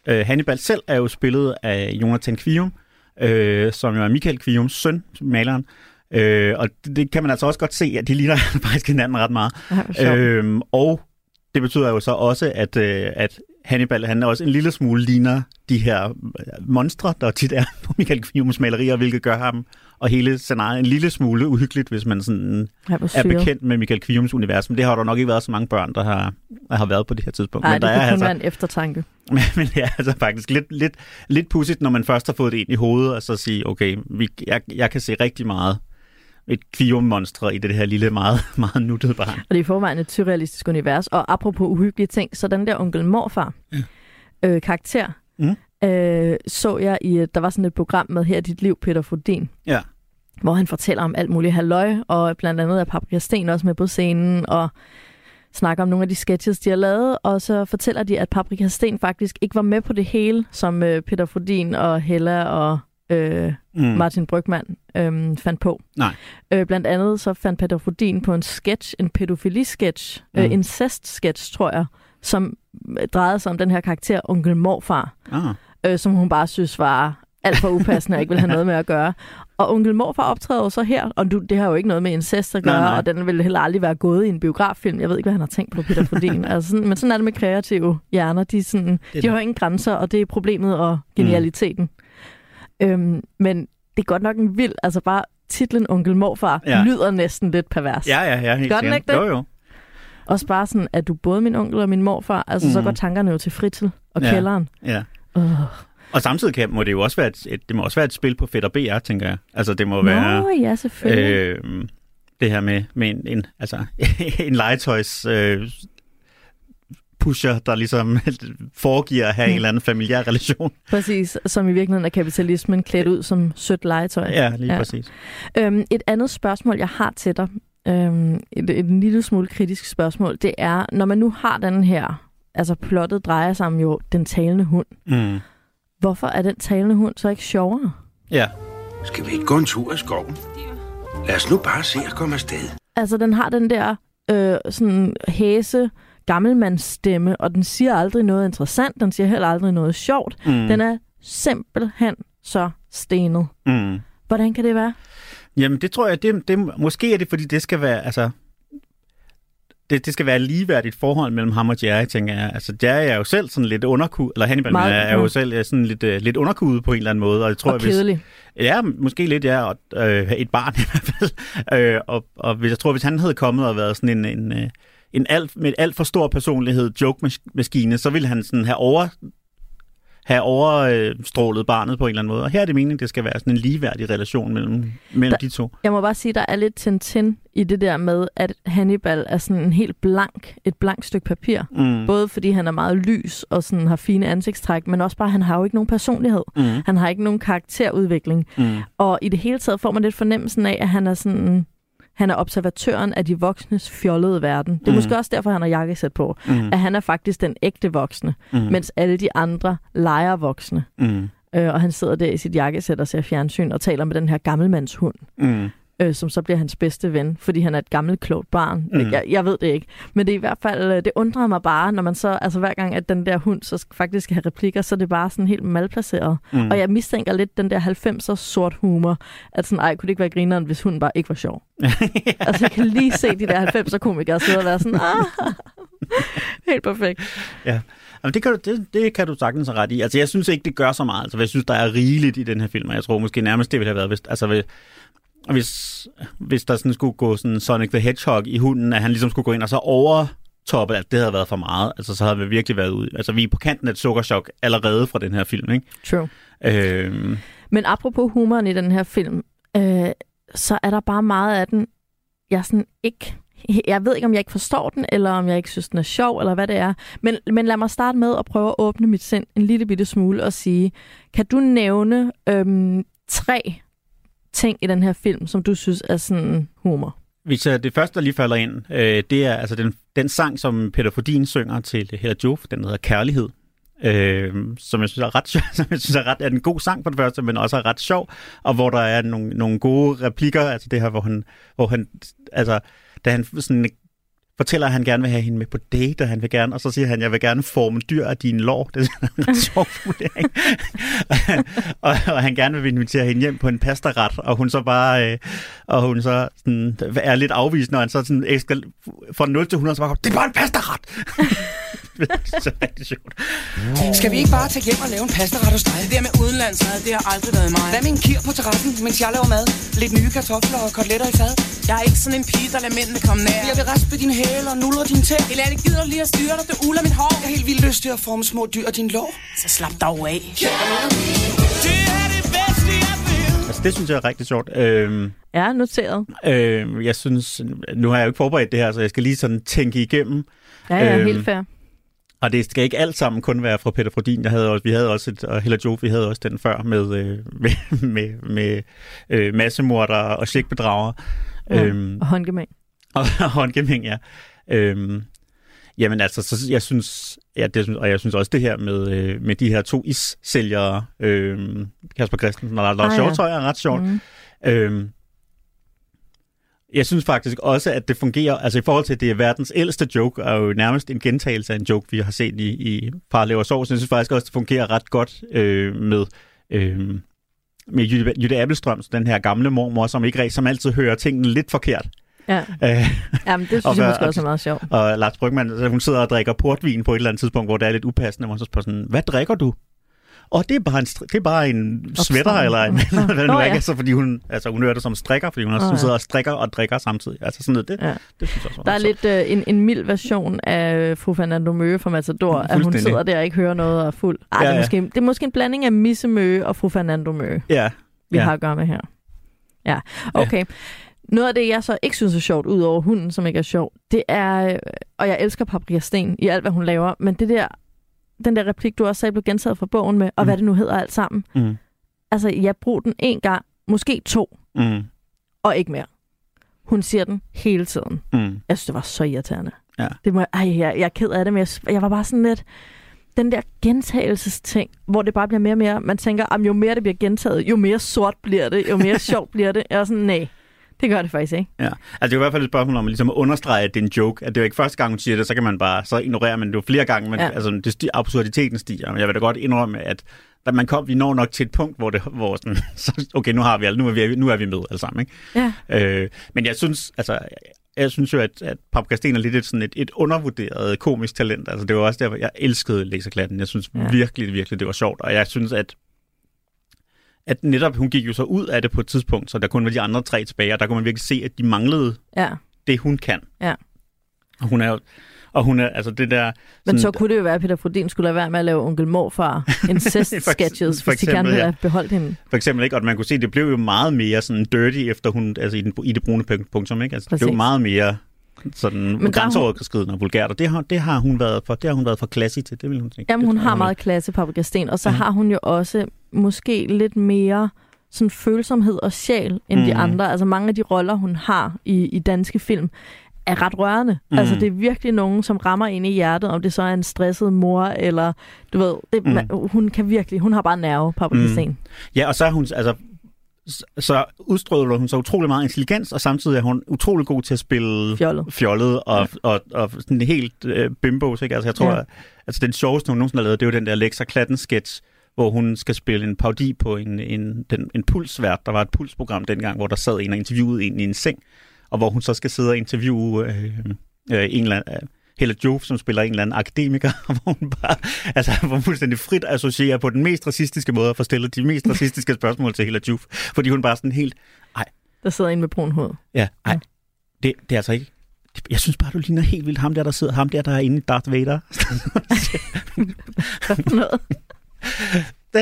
øh, Hannibal selv er jo spillet af Jonathan Kvium, øh, som jo er Michael Kviums søn, maleren. Øh, og det, det kan man altså også godt se, at de ligner faktisk hinanden ret meget. Ja. Øhm, og det betyder jo så også, at, øh, at Hannibal han er også en lille smule ligner de her øh, monstre, der tit er på Michael Kviums malerier, hvilket gør ham og hele scenariet en lille smule uhyggeligt, hvis man sådan Ja, er bekendt med Michael Kviums univers. Men det har der nok ikke været så mange børn, der har, der har været på det her tidspunkt. Nej, Men det der kunne er kun altså, være en eftertanke. men, men det er altså faktisk lidt, lidt, lidt pudsigt, når man først har fået det ind i hovedet, og så sige, okay, vi, jeg, jeg kan se rigtig meget et kvium-monstre i det her lille, meget, meget nuttede barn. Og det er i forvejen et surrealistisk univers. Og apropos uhyggelige ting, så den der onkel morfar Ja. øh, karakter, Mm. øh, så jeg i, der var sådan et program med Her er dit liv, Peter Fodin, Ja. hvor han fortæller om alt muligt halløj, og blandt andet er Paprika Sten også med på scenen, og snakker om nogle af de sketches, de har lavet, og så fortæller de, at Paprika Sten faktisk ikke var med på det hele, som øh, Peter Fodin og Hella og øh, Mm. Martin Brygman øhm, fandt på. Nej. Øh, blandt andet så fandt Peter Fodin på en sketch, en pædofili-sketch, mm. øh, Mm. incest-sketch, tror jeg, som øh, drejede sig om den her karakter, onkel morfar, Ah. øh, som hun bare synes var alt for upassende og ikke ville have noget med at gøre. Og onkel morfar optræder jo så her, og du, det har jo ikke noget med incest at Nej, gøre, nej. og den ville heller aldrig være gået i en biograffilm. Jeg ved ikke, hvad han har tænkt på, Peter Fodin. altså sådan, men sådan er det med kreative hjerner. De, sådan, de det. har ingen grænser, og det er problemet og genialiteten. Mm. Øhm, men det er godt nok en vild, altså bare titlen Onkel Morfar Ja. lyder næsten lidt pervers. Ja, ja, ja, helt Gør den ikke det? Jo, jo. Også bare sådan, at du både min onkel og min morfar, altså mm. så Mhm. går tankerne jo til fritid og Ja. kælderen. Ja. Uh. Og samtidig kan, må det jo også være et, et, det må også være et spil på Fedt og BR, tænker jeg. Altså, det må være... Nå, ja, selvfølgelig. Øh, det her med, med en, en, altså, en legetøjs øh, pusher, der ligesom foregiver at have en eller anden familiær relation. Præcis, som i virkeligheden er kapitalismen klædt ud som sødt legetøj. Ja, lige Ja. ja. præcis. Øhm, et andet spørgsmål, jeg har til dig, øhm, et, et lille smule kritisk spørgsmål, det er, når man nu har den her, altså plottet drejer sig om jo den talende hund, Mm. hvorfor er den talende hund så ikke sjovere? Ja. Skal vi ikke gå en tur i skoven? Lad os nu bare se at komme afsted. Altså, den har den der øh, sådan hæse gammelmandsstemme, og den siger aldrig noget interessant, den siger heller aldrig noget sjovt. Mm. Den er simpelthen så stenet. Mm. Hvordan kan det være? Jamen, det tror jeg, det, det, måske er det, fordi det skal være, altså, det, det skal være et ligeværdigt forhold mellem ham og Jerry, tænker jeg. Altså, Jerry er jo selv sådan lidt underkudet, eller Hannibal Meget, er, er jo selv øh, sådan lidt, uh, lidt underkudet på en eller anden måde, og jeg tror, og jeg, hvis, kedelig. Ja, måske lidt, ja. Og, øh, et barn i hvert fald. Øh, og, og hvis, jeg tror, hvis han havde kommet og været sådan en, en, øh, en alt, med alt for stor personlighed joke-maskine, så ville han sådan have over have overstrålet barnet på en eller anden måde. Og her er det meningen, det skal være sådan en ligeværdig relation mellem, mellem Der- de to. Jeg må bare sige, der er lidt Tintin i det der med, at Hannibal er sådan en helt blank, et blankt stykke papir. Mm. Både fordi han er meget lys og sådan har fine ansigtstræk, men også bare, at han har jo ikke nogen personlighed. Mm. Han har ikke nogen karakterudvikling. Mm. Og i det hele taget får man lidt fornemmelsen af, at han er sådan... han er observatøren af de voksnes fjollede verden. Det er Mm. måske også derfor, han har jakkesæt på. Mm. At han er faktisk den ægte voksne, Mm. mens alle de andre leger voksne. Mm. Øh, og han sidder der i sit jakkesæt og ser fjernsyn og taler med den her gammelmandshund, Mm. Øh, som så bliver hans bedste ven, fordi han er et gammelt, klogt barn. Mm. Jeg, jeg ved det ikke. Men det er i hvert fald, øh, det undrer mig bare, når man så, altså hver gang, at den der hund så sk- faktisk skal have replikker, så er det bare sådan helt malplaceret. Mm. Og jeg mistænker lidt den der 90'er sort humor, at sådan, ej, kunne det ikke være grineren, hvis hunden bare ikke var sjov? Altså, jeg kan lige se de der 90'er komikere sidde og være sådan, ah, helt perfekt. Jamen, det, kan du, det, det kan du sagtens have ret i. Altså, jeg synes ikke, det gør så meget. Altså, jeg synes, der er rigeligt i den her film, og jeg tror måske nærmest, det ville have været, hvis, altså, hvis, hvis, der sådan skulle gå sådan Sonic the Hedgehog i hunden, at han ligesom skulle gå ind og så overtoppe, at det havde været for meget. Altså, så havde vi virkelig været ude. Altså, vi er på kanten af et sukkerchok allerede fra den her film, ikke? True. Øhm, Men apropos humoren i den her film, øh, så er der bare meget af den, jeg sådan ikke... Jeg ved ikke, om jeg ikke forstår den, eller om jeg ikke synes, den er sjov, eller hvad det er. Men, men lad mig starte med at prøve at åbne mit sind en lille bitte smule og sige, kan du nævne øhm, tre ting i den her film, som du synes er sådan humor? Hvis jeg, det første, der lige falder ind, øh, det er altså den, den sang, som Peter Fordin synger til Hella Joof, den hedder Kærlighed. Øh, som jeg synes er ret sjov, som jeg synes er ret er en god sang for det første, men også er ret sjov, og hvor der er nogle, nogle gode replikker, altså det her, hvor han, hvor han altså, da han sådan fortæller, at han gerne vil have hende med på date, og han vil gerne, og så siger han, jeg vil gerne forme dyr af dine lår. Det er en ret sjov vurdering. og, og, han gerne vil invitere hende hjem på en pastaret, og hun så bare, øh, og hun så sådan, er lidt afvisende, og han så sådan ekskal, fra 0 til 100, så bare, det er bare en pastaret! det er så rigtig sjovt. Skal vi ikke bare tage hjem og lave en pastaret hos dig? Det der med udenlandsmad, det har aldrig været mig. Hvad med en kir på terrassen, mens jeg laver mad? Lidt nye kartofler og koteletter i fad? Jeg er ikke sådan en pige, der lader mændene komme nær. Jeg vil raspe din hæle og nuller din tæ. Eller det gider lige at styre dig, det uler mit hår. Jeg har helt vildt lyst til at forme små dyr af din lår. Så slap dog af. Altså, det synes jeg er rigtig sjovt. Øhm, Ja, noteret. øh, jeg synes, nu har jeg jo ikke forberedt det her, så jeg skal lige sådan tænke igennem, Ja, ja, Øhm, helt fair. Og det skal ikke alt sammen kun være fra Peter Frodin. Jeg havde også, vi havde også et, og Hella Joof, vi havde også den før med, øh, med, med, med øh, massemordere og slikbedrager. Ja, Øhm, og håndgemæng. og håndgemæng, ja. Øhm, jamen altså, så jeg synes, ja, det, og jeg synes også det her med, øh, med de her to is-sælgere, øh, Kasper Christensen og Lars Ah, ja. er ret sjovt. Mm. Øhm, jeg synes faktisk også, at det fungerer, altså i forhold til, at det er verdens ældste joke, er jo nærmest en gentagelse af en joke, vi har set i, i Far Lever Sov, så jeg synes faktisk også, at det fungerer ret godt øh, med, øh, med Jytte, Jytte Appelstrøms, den her gamle mormor, som ikke som altid hører tingene lidt forkert. Ja. Øh, Jamen, det Og synes jeg hvad- måske også er meget sjovt. og Lars Brygman, hun sidder og drikker portvin på et eller andet tidspunkt, hvor det er lidt upassende, hvor hun så spørger sådan, hvad drikker du? Og det er bare en, det er bare en sweater, eller en, hvad det nu er, ja. Altså, fordi hun, altså, hun hører det som strikker, fordi hun også hun ja. sidder og strikker og drikker samtidig. Altså sådan noget, det, Ja. det synes jeg også Der er lidt øh, en, en mild version af fru Fernando Møge fra Matador, at hun sidder der og ikke hører noget og er fuld. Ej, Ja, det, er ja. måske, det er måske en blanding af Misse Møge og fru Fernando Møge. Ja, vi Ja. har at gøre med her. Ja, okay. Noget af det, jeg så ikke synes er sjovt, ud over hunden, som ikke er sjov, det er, øh, og jeg elsker Paprika Sten i alt, hvad hun laver, men det der, den der replik, du også sagde, blev gentaget fra bogen med, og Mm. hvad det nu hedder alt sammen. mm, Altså, jeg bruger den en gang, måske to, mm, og ikke mere. Hun siger den hele tiden. mm. Jeg synes, det var så irriterende. Ja. Det må, ej, jeg, jeg er ked af det, men jeg, jeg var bare sådan lidt... Den der gentagelsesting, hvor det bare bliver mere og mere... Man tænker, at jo mere det bliver gentaget, jo mere sort bliver det, jo mere sjovt bliver det. Jeg er sådan, nej, det gør det faktisk ikke. Ja, altså det er i hvert fald et spørgsmål om ligesom at understrege, at det er en joke. At det er jo ikke første gang, hun siger det, så kan man bare, så ignorerer man det jo flere gange, men Ja. altså, det sti- absurditeten stiger. Men jeg vil da godt indrømme, at da man kom, vi når nok til et punkt, hvor det, hvor sådan, så, okay, nu har vi alt, nu er vi, nu er vi med alle sammen, ikke? Ja. Øh, men jeg synes, altså, jeg synes jo, at, at Paprika Sten er lidt et, sådan et, et undervurderet komisk talent. Altså, det var også derfor, jeg elskede Laserklatten. Jeg synes ja. virkelig, virkelig, det var sjovt. Og jeg synes, at at netop, hun gik jo så ud af det på et tidspunkt, så der kun var de andre tre tilbage, og der kunne man virkelig se, at de manglede Ja, det, hun kan. Ja. Og hun er jo, og hun er, altså det der... men så kunne det jo være, at Peter Frodin skulle lade være med at lave onkel morfar incest-sketches, for hvis de gerne ville ja. have beholdt hende. For eksempel ikke, og man kunne se, det blev jo meget mere sådan dirty, efter hun, altså i, den, i det brune punk- punktum, ikke? Altså det blev Præcis. meget mere sådan Men er hun- grænseoverskridende og vulgært, og det har, det har hun været for, det har hun været for classy til, det vil hun sige. Jamen, hun har jeg, meget klasse, Paprika Sten, og så Ja. har hun jo også måske lidt mere sådan følsomhed og sjæl end mm. de andre. Altså mange af de roller, hun har i, i danske film, er ret rørende. Mm. Mhm. Altså det er virkelig nogen, som rammer ind i hjertet, om det så er en stresset mor, eller du ved, det, Mm. mm. man, hun kan virkelig, hun har bare nerve på Mm. mm. Ja, og så er hun, altså, så udstråler hun så utrolig meget intelligens, og samtidig er hun utrolig god til at spille Fjollet. fjollet og, ja. og, og sådan helt øh, bimbos, ikke? Altså, jeg tror, Ja. ja. altså, den sjoveste, hun nogensinde har lavet, det er jo den der Lexa Klatten-sketch, hvor hun skal spille en parodi på en, en, den, en pulsvært. Der var et pulsprogram dengang, hvor der sad en og interviewede en i en seng, og hvor hun så skal sidde og interviewe øh, øh, en eller anden... Hella Jove, som spiller en eller anden akademiker, hvor hun bare, altså, hvor hun fuldstændig frit associerer på den mest racistiske måde at få stillet de mest racistiske spørgsmål til Hella Jove. Fordi hun bare sådan helt, Der sidder en med brun hoved. ja, ej, det, det er altså ikke, jeg synes bare, du ligner helt vildt ham der, der sidder, ham der, der er inde i Darth Vader. Hvad for noget?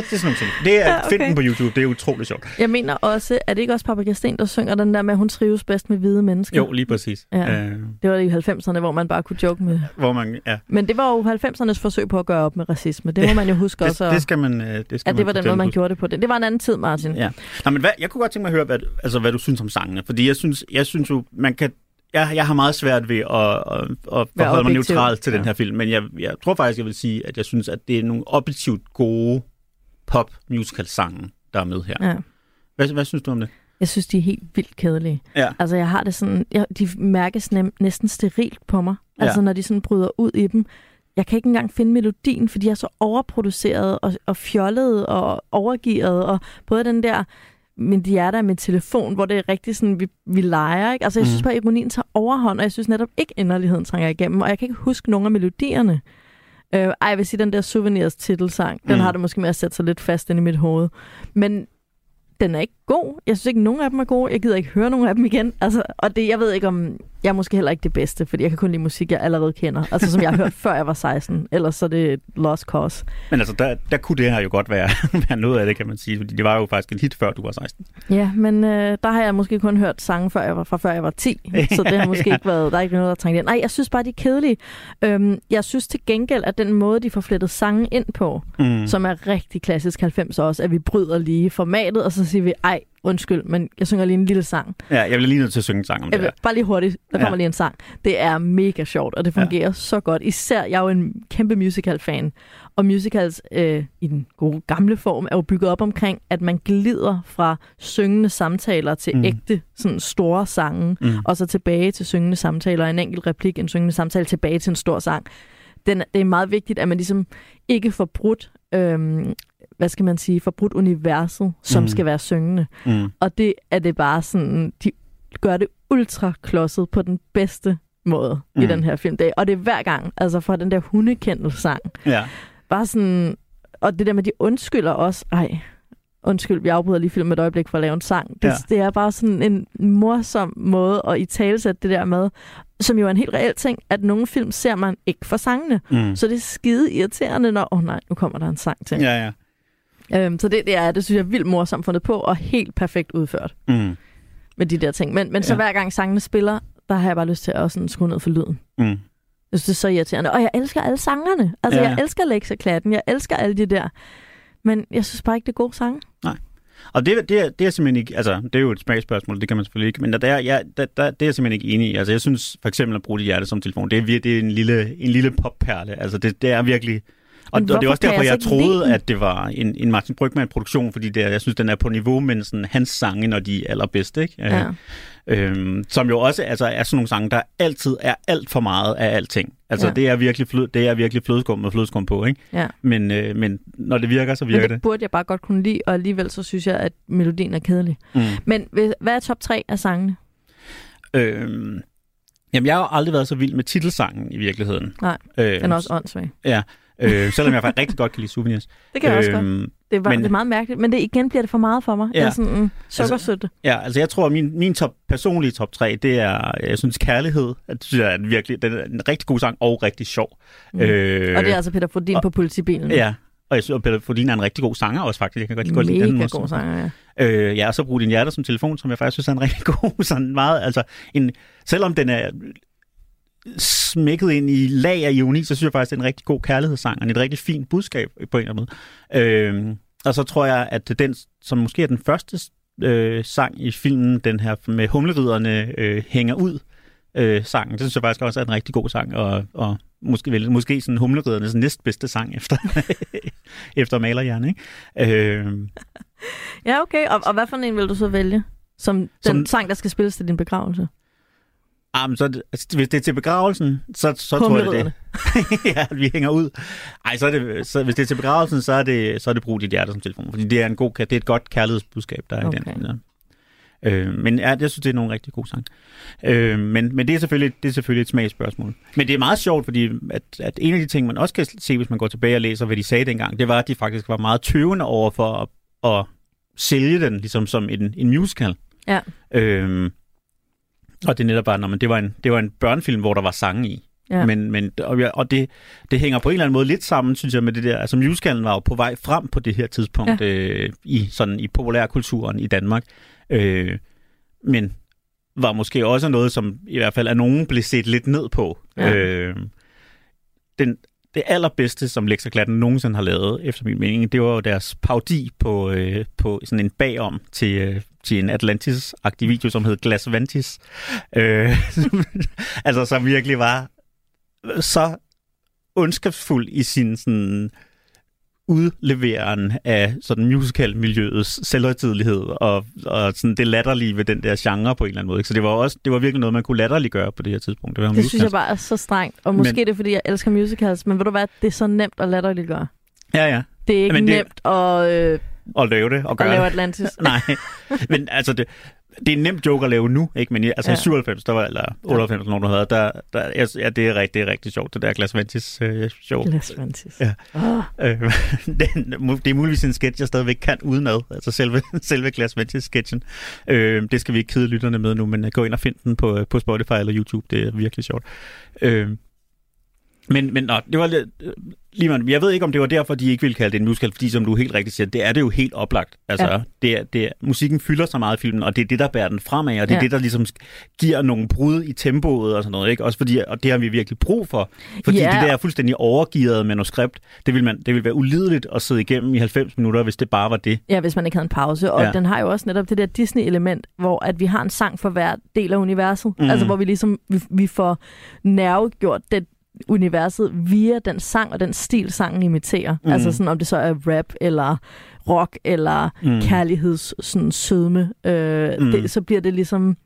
Det, er sådan nogle ting. Det er, Ja, okay. find den på YouTube, det er utroligt sjovt. Jeg mener også, er det ikke også Papa Gasten, der synger den der med, at hun trives bedst med hvide mennesker? Jo, lige præcis. Ja. Øh, Det var i 90'erne, hvor man bare kunne joke med... hvor man, ja, Men det var jo 90'ernes forsøg på at gøre op med racisme. Det må man jo huske også. det, at- det skal man, øh, det skal at det var den måde, man huske. gjorde det på. Det, det var en anden tid, Martin. Ja. Nå, men hvad, jeg kunne godt tænke mig at høre, hvad, altså, hvad du synes om sangene. Fordi jeg synes, jeg synes jo, man kan... Jeg, jeg har meget svært ved at, at, at forholde mig objektiv. neutral til ja. den her film, men jeg, jeg tror faktisk, jeg vil sige, at jeg synes, at det er nogle objektivt gode pop-musical-sange, der er med her. Ja. Hvad, hvad synes du om det? Jeg synes, de er helt vildt kedelige. Ja. Altså, jeg har det sådan... Jeg, de mærkes nem, næsten sterilt på mig. Ja. Altså, når de sådan bryder ud i dem. Jeg kan ikke engang finde melodien, for de er så overproduceret og, og fjollet og overgivet. Og både den der min hjerte er min telefon, hvor det er rigtig sådan, vi, vi leger. Ikke? Altså, jeg synes Mhm. bare, at ironien tager overhånd, og jeg synes netop ikke, inderligheden trænger igennem. Og jeg kan ikke huske nogen af melodierne. Øh, ej, jeg vil sige, den der Souvenirs titelsang, den Mm. har det måske med at sætte sig lidt fast ind i mit hoved. Men den er ikke god. Jeg synes ikke, nogen af dem er gode. Jeg gider ikke høre nogen af dem igen. Altså, og det, jeg ved ikke om... Jeg er måske heller ikke det bedste, fordi jeg kan kun lide musik, jeg allerede kender. Altså, som jeg har hørt, før jeg var 16. Ellers så er det et lost cause. Men altså, der, der kunne det her jo godt være, være noget af det, kan man sige. Fordi det var jo faktisk en hit, før du var 16. Ja, men øh, der har jeg måske kun hørt sange før jeg var, fra før jeg var 10. Så det har måske Ja. ikke været... Der er ikke noget, der trængte ind. Nej, jeg synes bare, de er kedelige. Øhm, jeg synes til gengæld, at den måde, de får flettet sange ind på, Mm. som er rigtig klassisk 90 også, at vi bryder lige formatet, og så siger vi, ej, undskyld, men jeg synger lige en lille sang. Ja, jeg bliver lige nødt til at synge en sang om Jeg det her. bare lige hurtigt, der kommer Ja. lige en sang. Det er mega sjovt, og det fungerer ja. så godt. Især, jeg er jo en kæmpe musical-fan, og musicals øh, i den gode gamle form er jo bygget op omkring, at man glider fra syngende samtaler til mm. ægte sådan store sange, Mm. og så tilbage til syngende samtaler, en enkelt replik, en syngende samtale, tilbage til en stor sang. Den, det er meget vigtigt, at man ligesom ikke får brudt, øhm, hvad skal man sige, får brudt universet, som Mm. skal være syngende. Mm. Og det er det bare sådan, de gør det ultra klodset på den bedste måde mm. i den her film. Det, og det er hver gang, altså fra den der hundekendelsang. Ja. Bare sådan, og det der med, de undskylder også, ej, undskyld, vi afbryder lige filmen et øjeblik for at lave en sang. Det, ja. det er bare sådan en morsom måde at i talesætte det der med, som jo er en helt reel ting, at nogle film ser man ikke for sangene. Mm. Så det er skide irriterende, når, åh oh, nej, nu kommer der en sang til. Ja, ja. Øhm, så det, det, er, det synes jeg er vildt morsomt fundet på, og helt perfekt udført Mm. med de der ting. Men, men så Ja. hver gang sangene spiller, der har jeg bare lyst til at sådan skrue ned for lyden. Mm. Jeg synes, det er så irriterende. Og jeg elsker alle sangerne. Altså, Ja. jeg elsker Lexa Klatten. Jeg elsker alle de der. Men jeg synes bare ikke, det er gode sange. Og det, det, er, det er simpelthen ikke, altså det er jo et smagsspørgsmål, det kan man selvfølgelig ikke, men der, der, ja, der, der, det er jeg simpelthen ikke enig i. Altså jeg synes for eksempel at bruge dit hjerte som telefon, det er, det er en lille, en lille popperle. Altså det, det er virkelig, og, Men og det er også derfor, jeg jeg, troede, at det var en, en Martin Brygman-produktion, fordi det jeg synes, den er på niveau med sådan, hans sange, når de er allerbedste. Ikke? Ja. Øhm, som jo også altså, er sådan nogle sange, der altid er alt for meget af alting. Altså Ja. det er virkelig, flød, det er virkelig flødeskum med flødeskum på, ikke? ja. Men, øh, men når det virker, så Men virker det det. burde jeg bare godt kunne lide, og alligevel så synes jeg, at melodien er kedelig. Mm. Men hvad er top 3 af sangene? Øhm, jamen, jeg har jo aldrig været så vild med titelsangen i virkeligheden. Nej, øhm, Den er også åndssvag. Ja, øh, selvom jeg faktisk rigtig godt kan lide souvenirs. Det kan jeg også godt. Øhm, Det er, bare, men- det er meget mærkeligt. Men det igen bliver det for meget for mig. Ja. Jeg er sådan, mm, sukkersøtte. Ja, altså jeg tror, at min, min top, personlige top 3, det er, jeg synes, Kærlighed. Det synes jeg er en virkelig den er en rigtig god sang og rigtig sjov. Mm. Øh, og det er altså Peter Fordin og- på politibilen. Ja, og jeg synes, at Peter Fordin er en rigtig god sanger også, faktisk. Jeg kan godt, godt lide den Mega god sanger, ja. Øh, ja, og så brug din hjerte som telefon, som jeg faktisk synes er en rigtig god, sådan meget, altså en, selvom den er smækket ind i lag af ironi, så synes jeg faktisk, det er en rigtig god kærlighedssang, og et rigtig fint budskab på en eller anden måde. Øh, Og så tror jeg, at den, som måske er den første øh, sang i filmen, den her med humleriderne øh, hænger ud, øh, sangen. Det synes jeg faktisk også er en rigtig god sang, og, og måske, vel, måske sådan humleridernes næstbedste sang efter, efter Malerhjerne. Ikke? Øh, Ja, okay. Og, og hvad for en vil du så vælge? Som den Som- sang, der skal spilles til din begravelse? Ah, men så, altså, hvis det er til begravelsen, så, så tror jeg det. det. ja, vi hænger ud. Ej, så er det, så, hvis det er til begravelsen, så er det, så er det brug dit hjerte som telefon, fordi det er, en god, det er et godt kærlighedsbudskab, der er Okay. i den. Ja. Øh, men ja, jeg synes, det er nogle rigtig gode sange. Øh, men, men det, er selvfølgelig, det er selvfølgelig et smagsspørgsmål. Men det er meget sjovt, fordi at, at en af de ting, man også kan se, hvis man går tilbage og læser, hvad de sagde dengang, det var, at de faktisk var meget tøvende over for at, at sælge den ligesom som en, en musical. Ja. Øh, og det netop bare, når man, det, var en, det var en børnefilm, hvor der var sange i. Ja. Men, men, og, og det, det hænger på en eller anden måde lidt sammen, synes jeg, med det der. Altså musicalen var jo på vej frem på det her tidspunkt ja. øh, i, sådan, i populærkulturen i Danmark. Øh, men var måske også noget, som i hvert fald af nogen blev set lidt ned på. Ja. Øh, den, det allerbedste, som Lex og nogensinde har lavet, efter min mening, det var jo deres paudi på, øh, på sådan en bagom til, øh, til en Atlantis-agtig video, som hed Glasvantis. Øh, altså, som virkelig var så ondskabsfuld i sin sådan udleveren af sådan musical-miljøets selvhøjtidelighed og, og sådan det latterlige ved den der genre på en eller anden måde. ikke? Så det var også det var virkelig noget, man kunne latterliggøre på det her tidspunkt. Det, var Det synes jeg musicals. bare er så strengt. Og måske Men- men... det er, fordi jeg elsker musicals, men ved du hvad, det er så nemt at latterliggøre. Ja, ja. Det er ikke Men det- nemt at, øh, Og lave det og at gøre lave det. Atlantis. Nej, men altså det, det er en nem joke at lave nu, ikke? Men i- altså ja. i Ja. 97, der var, eller 98, eller nogen, der havde, der, der, ja, det er, rigtig, det er rigtig sjovt, det der Glas Ventis øh, show. Atlantis. Ja. Oh. Øh, den, det er muligvis en sketch, jeg stadigvæk kan udenad, altså selve, selve Glas Ventis-sketchen. Øh, det skal vi ikke kede lytterne med nu, men øh, gå ind og find den på, øh, på Spotify eller YouTube, det er virkelig sjovt. Øh, men, men nå, det var lidt... øh, Lige jeg ved ikke, om det var derfor, de ikke ville kalde det en musical, fordi som du helt rigtigt siger, det er det jo helt oplagt. Altså, ja. Det er, det er, musikken fylder så meget i filmen, og det er det, der bærer den fremad, og det er ja. Det, der ligesom giver nogle brud i tempoet og sådan noget, ikke? Også fordi, og det har vi virkelig brug for. Fordi Ja. det der fuldstændig overgivet manuskript, det vil, man, det vil være ulideligt at sidde igennem i 90 minutter, hvis det bare var det. Ja, hvis man ikke havde en pause. Og Ja. den har jo også netop det der Disney-element, hvor at vi har en sang for hver del af universet. Mm. Altså hvor vi ligesom vi, vi får nervegjort det universet via den sang og den stil, sangen imiterer. Mm. Altså sådan, om det så er rap eller rock eller Mm. kærligheds sådan, sødme. Øh, Mm. det, så bliver det ligesom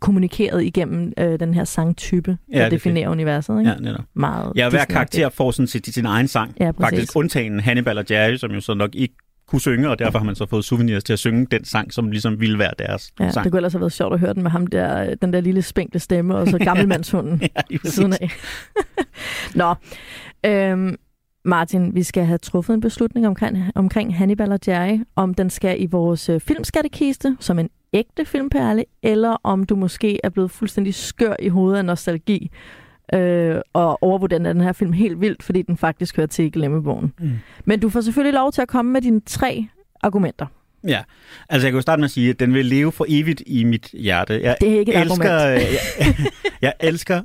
kommunikeret igennem øh, den her sangtype, der det ja, definerer universet. Ikke? Ja, netop. Meget Ja, hver karakter får sådan sit, sin egen sang. Ja, præcis. Faktisk undtagen Hannibal og Jerry, som jo så nok ikke kunne synge, og derfor har man så fået souvenirs til at synge den sang, som ligesom ville være deres Ja, sang. det kunne ellers have været sjovt at høre den med ham der, den der lille spinkle stemme, og så gammelmandshunden Ja, siden af. Nå, øhm, Martin, vi skal have truffet en beslutning omkring, omkring Hannibal og Jerry, om den skal i vores øh, filmskattekiste som en ægte filmperle, eller om du måske er blevet fuldstændig skør i hovedet af nostalgi, øh, og overvurderer den her film helt vildt, fordi den faktisk hører til i glemmebogen. Mm. Men du får selvfølgelig lov til at komme med dine tre argumenter. Ja, altså jeg kan jo starte med at sige, at den vil leve for evigt i mit hjerte. Jeg Det er ikke et elsker, argument. jeg, jeg elsker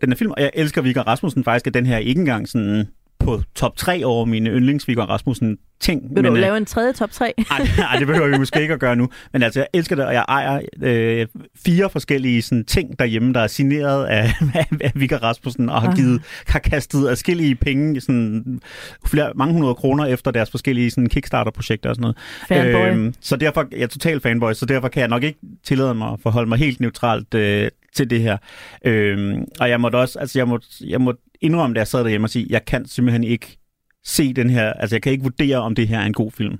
den her film, og jeg elsker Viggo Rasmussen faktisk, at den her ikke engang sådan på top 3 over mine yndlings Viggo Rasmussen ting. Vil du øh, lave en tredje top 3? Ej, ej, det behøver vi måske ikke at gøre nu. Men altså, jeg elsker det, og jeg ejer øh, fire forskellige sådan, ting derhjemme, der er signeret af, af, Viggo Rasmussen, og har, Ah. givet, har kastet adskillige penge, sådan, flere, mange hundrede kroner efter deres forskellige sådan, Kickstarter-projekter og sådan noget. Fanboy. Øhm, så derfor, jeg er total fanboy, så derfor kan jeg nok ikke tillade mig at forholde mig helt neutralt øh, til det her. Øhm, og jeg måtte også, altså jeg må, jeg må indrømme, da jeg sad derhjemme og sige, jeg kan simpelthen ikke se den her, altså jeg kan ikke vurdere, om det her er en god film.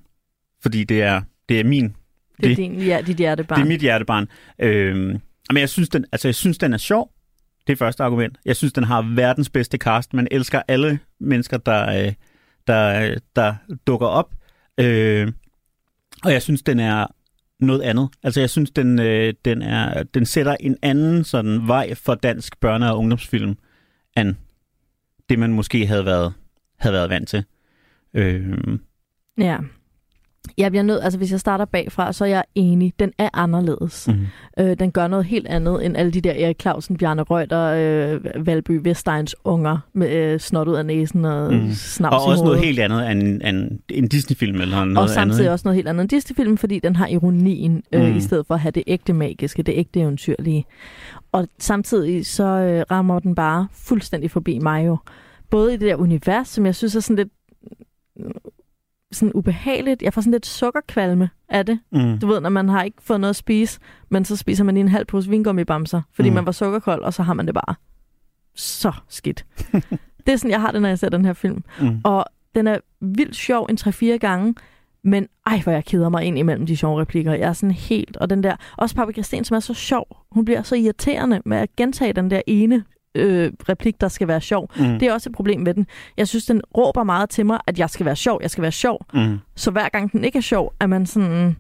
Fordi det er, det er min, Det er det- din, ja, dit hjertebarn. det er mit hjertebarn. Øhm, men jeg synes, den, altså jeg synes, den er sjov. Det er første argument. Jeg synes, den har verdens bedste cast. Man elsker alle mennesker, der, øh, der, der dukker op. Øh, og jeg synes, den er noget andet. Altså, jeg synes, den, øh, den, er, den sætter en anden sådan vej for dansk børne- og ungdomsfilm, end det, man måske havde været, havde været vant til. Øh, Ja. Jeg bliver nødt, altså hvis jeg starter bagfra, så er jeg enig. Den er anderledes. Mm. Øh, den gør noget helt andet end alle de der Erik Clausen, Bjarne Reuter, øh, Valby, Vestegns unger med øh, snot ud af næsen og mm. snavs Og også noget helt andet end, end en Disney-film eller noget og samtidig andet. også noget helt andet end Disney-film, fordi den har ironien, øh, Mm. i stedet for at have det ægte magiske, det ægte eventyrlige. Og samtidig så øh, rammer den bare fuldstændig forbi mig jo. Både i det der univers, som jeg synes er sådan lidt sådan ubehageligt. Jeg får sådan lidt sukkerkvalme af det. Mm. Du ved, når man har ikke fået noget at spise, men så spiser man lige en halv pose vingummibamser, fordi Mm. man var sukkerkold, og så har man det bare så skidt. det er sådan, jeg har det, når jeg ser den her film. Mm. Og den er vildt sjov en 3-4 gange, men ej, hvor jeg keder mig ind imellem de sjove replikker. Jeg er sådan helt, og den der, også Paprika Christine, som er så sjov. Hun bliver så irriterende med at gentage den der ene øh, replik, der skal være sjov. Mm. Det er også et problem med den. Jeg synes, den råber meget til mig, at jeg skal være sjov, jeg skal være sjov. Mm. Så hver gang den ikke er sjov, er man sådan,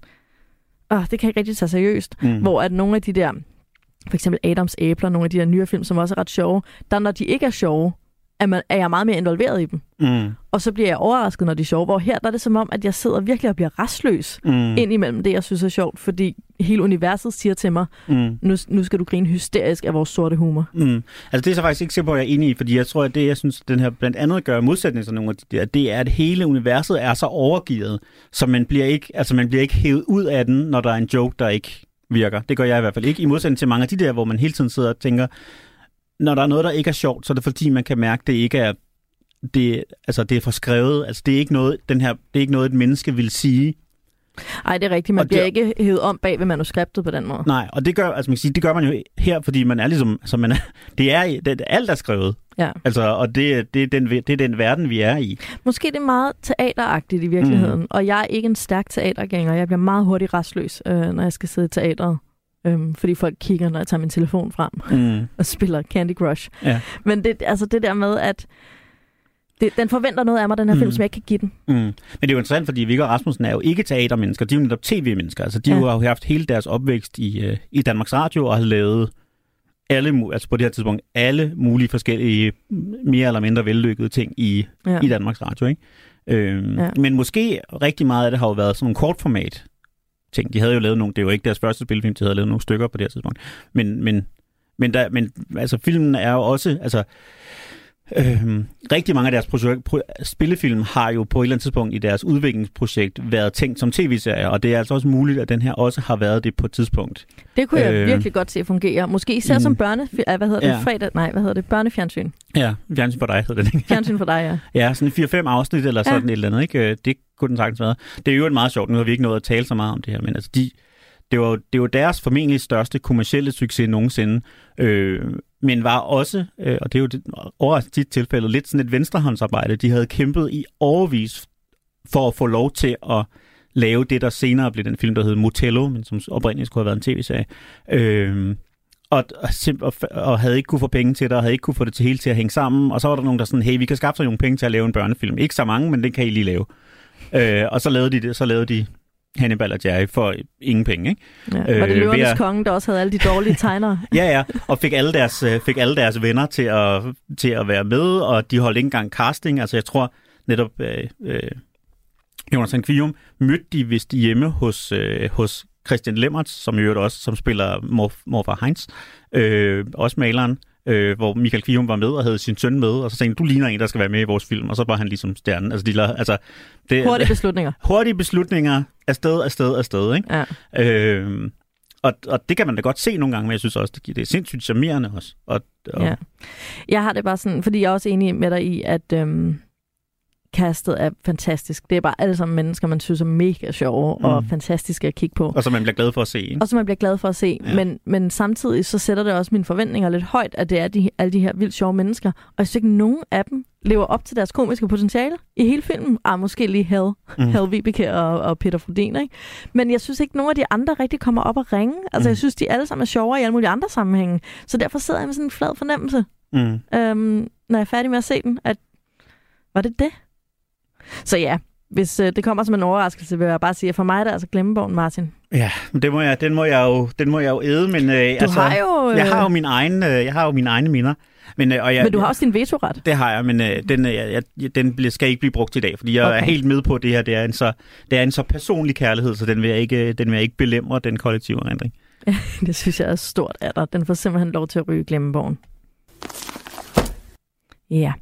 Åh, det kan jeg ikke rigtig tage seriøst. Mm. Hvor at nogle af de der, for eksempel Adams Æbler, nogle af de der nyere film, som også er ret sjove, der når de ikke er sjove, er, man, er jeg meget mere involveret i dem. Mm. Og så bliver jeg overrasket, når de er sjove. Hvor her der er det som om, at jeg sidder virkelig og bliver restløs Mm. ind imellem det, jeg synes er sjovt. Fordi hele universet siger til mig, Mm. nu, nu skal du grine hysterisk af vores sorte humor. Mm. Altså det er så faktisk ikke sikker på, at jeg er enig i, fordi jeg tror, at det, jeg synes, den her blandt andet gør modsætning til nogle af de der, det er, at hele universet er så overgivet, så man bliver ikke, altså man bliver ikke hævet ud af den, når der er en joke, der ikke virker. Det gør jeg i hvert fald ikke, i modsætning til mange af de der, hvor man hele tiden sidder og tænker, når der er noget, der ikke er sjovt, så er det fordi, man kan mærke, det ikke er det, altså det er for skrevet. Altså det er ikke noget, den her, det er ikke noget, et menneske vil sige. Ej, det er rigtigt. Man Og bliver det- ikke hævet om bag ved manuskriptet på den måde. Nej, og det gør, altså man kan sige, det gør man jo her, fordi man er ligesom, altså man er, det er, det, alt er skrevet. Ja. Altså, og det, det, er den, det er den verden, vi er i. Måske det er meget teateragtigt i virkeligheden, mm. og jeg er ikke en stærk teatergænger. Jeg bliver meget hurtigt restløs, øh, når jeg skal sidde i teateret. Øhm, fordi folk kigger, når jeg tager min telefon frem Mm. og spiller Candy Crush. Ja. Men det, altså det der med, at det, den forventer noget af mig, den her mm. Mm. film, som jeg ikke kan give den. Mm. Men det er jo interessant, fordi Viggo Rasmussen er jo ikke teatermennesker, de er jo netop tv-mennesker. Altså, de Ja. har jo haft hele deres opvækst i, øh, i Danmarks Radio og har lavet alle, altså på det her tidspunkt, alle mulige forskellige, mere eller mindre vellykkede ting i, Ja. i Danmarks Radio. Ikke? Øhm, Ja. ja. Men måske rigtig meget af det har jo været sådan nogle kortformat ting. De havde jo lavet nogle, det var ikke deres første spilfilm, de havde lavet nogle stykker på det her tidspunkt. Men, men, men, der, men altså, filmen er jo også, altså, Øhm, rigtig mange af deres projek- pro- spillefilm har jo på et eller andet tidspunkt i deres udviklingsprojekt været tænkt som tv-serier, og det er altså også muligt, at den her også har været det på et tidspunkt. Det kunne jeg Øh. virkelig godt se fungere. Måske især Mm. som børne... ah, Hvad hedder det? Ja. Fredag? Nej, hvad hedder det? Børnefjernsyn. Ja, fjernsyn for dig hedder det, ikke? Fjernsyn for dig, ja. Ja, sådan 4-5 afsnit eller Ja. sådan et eller andet, ikke? Øh, Det kunne den sagtens være. Det er jo meget sjovt, nu har vi ikke nået at tale så meget om det her, men altså de, det var, det var deres formentlig største kommercielle succes nogensinde, øh, men var også, øh, og det er jo det, overraskende tit tilfældet, lidt sådan et venstrehåndsarbejde. De havde kæmpet i overvis for at få lov til at lave det, der senere blev den film, der hed Motello, men som oprindeligt skulle have været en tv-serie. Øh, og, og, og, havde ikke kunne få penge til det, og havde ikke kunne få det til hele til at hænge sammen. Og så var der nogen, der sådan, hey, vi kan skaffe sig nogle penge til at lave en børnefilm. Ikke så mange, men den kan I lige lave. Øh, og så lavede de det, så lavede de Hannibal og Jerry for ingen penge, ikke? ja. Var det Øh, løvernes at- konge, der også havde alle de dårlige tegnere? Ja, ja, og fik alle deres, øh, fik alle deres venner til at, til at være med, og de holdt ikke engang casting. Altså jeg tror netop, øh, øh, Jonathan Kvium mødte de vist hjemme hos, øh, hos Christian Lemmertz, som i øvrigt også som spiller mor, morfar Heinz, øh, også maleren, øh, hvor Michael Kvium var med og havde sin søn med, og så tænkte du ligner en, der skal være med i vores film, og så var han ligesom stjernen. Altså, de, la- altså, det, Hurtige beslutninger. hurtige beslutninger afsted, afsted, afsted, ikke? Ja. Øh, og, og det kan man da godt se nogle gange, men jeg synes også, det, det er sindssygt charmerende også. Og, og, Ja. Jeg har det bare sådan, fordi jeg er også enig med dig i, at øhm, castet er fantastisk. Det er bare alle sammen mennesker, man synes er mega sjove mm. og fantastiske at kigge på. og så man bliver glad for at se. Ikke? Og som man bliver glad for at se. Ja. Men, men samtidig så sætter det også mine forventninger lidt højt, at det er de, alle de her vildt sjove mennesker. Og jeg synes ikke, nogen af dem lever op til deres komiske potentiale i hele filmen. Ah, måske lige Hal. Mm. Hal Vibeke og, og Peter Frodin, ikke? Men jeg synes ikke, nogen af de andre rigtig kommer op og ringe. Altså, Mm. jeg synes, de alle sammen er sjovere i alle mulige andre sammenhænge. Så derfor sidder jeg med sådan en flad fornemmelse, Mm. øhm, når jeg er færdig med at se den, at var det det? Så ja, hvis øh, det kommer som en overraskelse, vil jeg bare sige, at for mig er det altså glemmebogen, Martin. Ja, men det må jeg, den, må jeg jo, den må jeg jo æde, men øh, Du altså, har jo... Øh, jeg har jo min egen, øh, jeg har jo mine egne minder. Men, øh, og jeg, Men du har også din vetoret. Det har jeg, men øh, den, øh, jeg, den skal ikke blive brugt i dag, fordi jeg okay. er helt med på, at det her det er, en så, det er en så personlig kærlighed, så den vil jeg ikke, den vil jeg ikke belemre den kollektive erindring. Det synes jeg er stort af dig. Den får simpelthen lov til at ryge glemmebogen. Ja.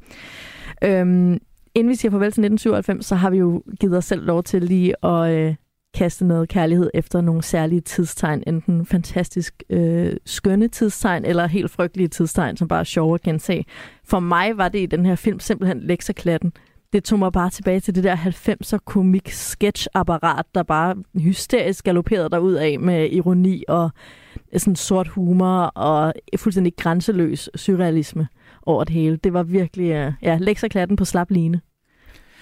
Øhm, inden vi siger farvel til 1997, så har vi jo givet os selv lov til lige at øh, kaste noget kærlighed efter nogle særlige tidstegn. Enten fantastisk øh, skønne tidstegn, eller helt frygtelige tidstegn, som bare er sjove at gense. For mig var det i den her film simpelthen lekserklatten. Det tog mig bare tilbage til det der 90'er komik sketch-apparat, der bare hysterisk galopperede derud af med ironi og sådan sort humor og fuldstændig grænseløs surrealisme over det hele. Det var virkelig, øh, ja, lekserklatten på slap line.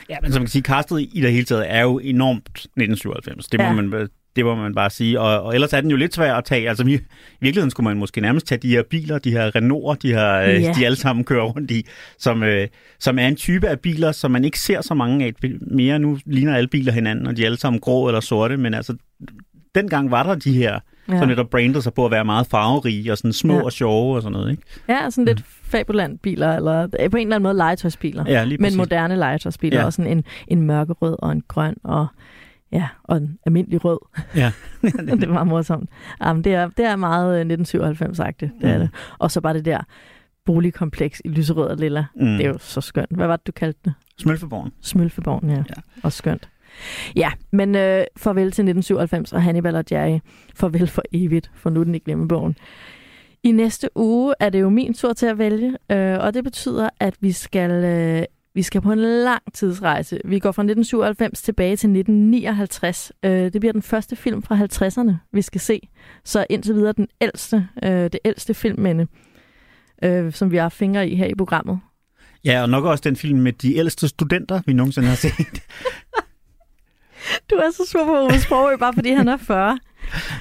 Ja, men som man kan sige, castet i det hele taget er jo enormt 1997. Det må, Ja. man, det må man bare sige. Og, og ellers er den jo lidt svær at tage. Altså i virkeligheden skulle man måske nærmest tage de her biler, de her Renault'er, de, her, Ja. ja. de alle sammen kører rundt i, som, øh, som er en type af biler, som man ikke ser så mange af mere. Nu ligner alle biler hinanden, og de er alle sammen grå eller sorte, men altså dengang var der de her, ja. Som netop brandede sig på at være meget farverige og sådan små Ja. og sjove og sådan noget. Ikke? Ja, sådan lidt fabulant-biler, eller øh, på en eller anden måde legetøjsbiler. Ja, lige Men moderne legetøjsbiler, ja. Og sådan en, en mørkerød og en grøn og, ja, og en almindelig rød. Ja. det er meget morsomt. Jamen, det, er, det er meget øh, 1997-agtigt, det er Mm. det. Og så bare det der boligkompleks i lyserød og lilla. Mm. Det er jo så skønt. Hvad var det, du kaldte det? Smølfeborgen. Smølfeborgen, ja. Ja. Og skønt. Ja, men øh, farvel til 1997 og Hannibal og Jerry. Farvel for evigt, for nu den i glemmebogen. I næste uge er det jo min tur til at vælge, øh, og det betyder, at vi skal, øh, vi skal på en lang tidsrejse. Vi går fra 1997 tilbage til 1959. Øh, det bliver den første film fra 50'erne, vi skal se. Så indtil videre den ældste, øh, det ældste filmminde, øh, som vi har fingre i her i programmet. Ja, og nok også den film med de ældste studenter, vi nogensinde har set. Du er så sur på Ove Sprogø, bare fordi han er 40.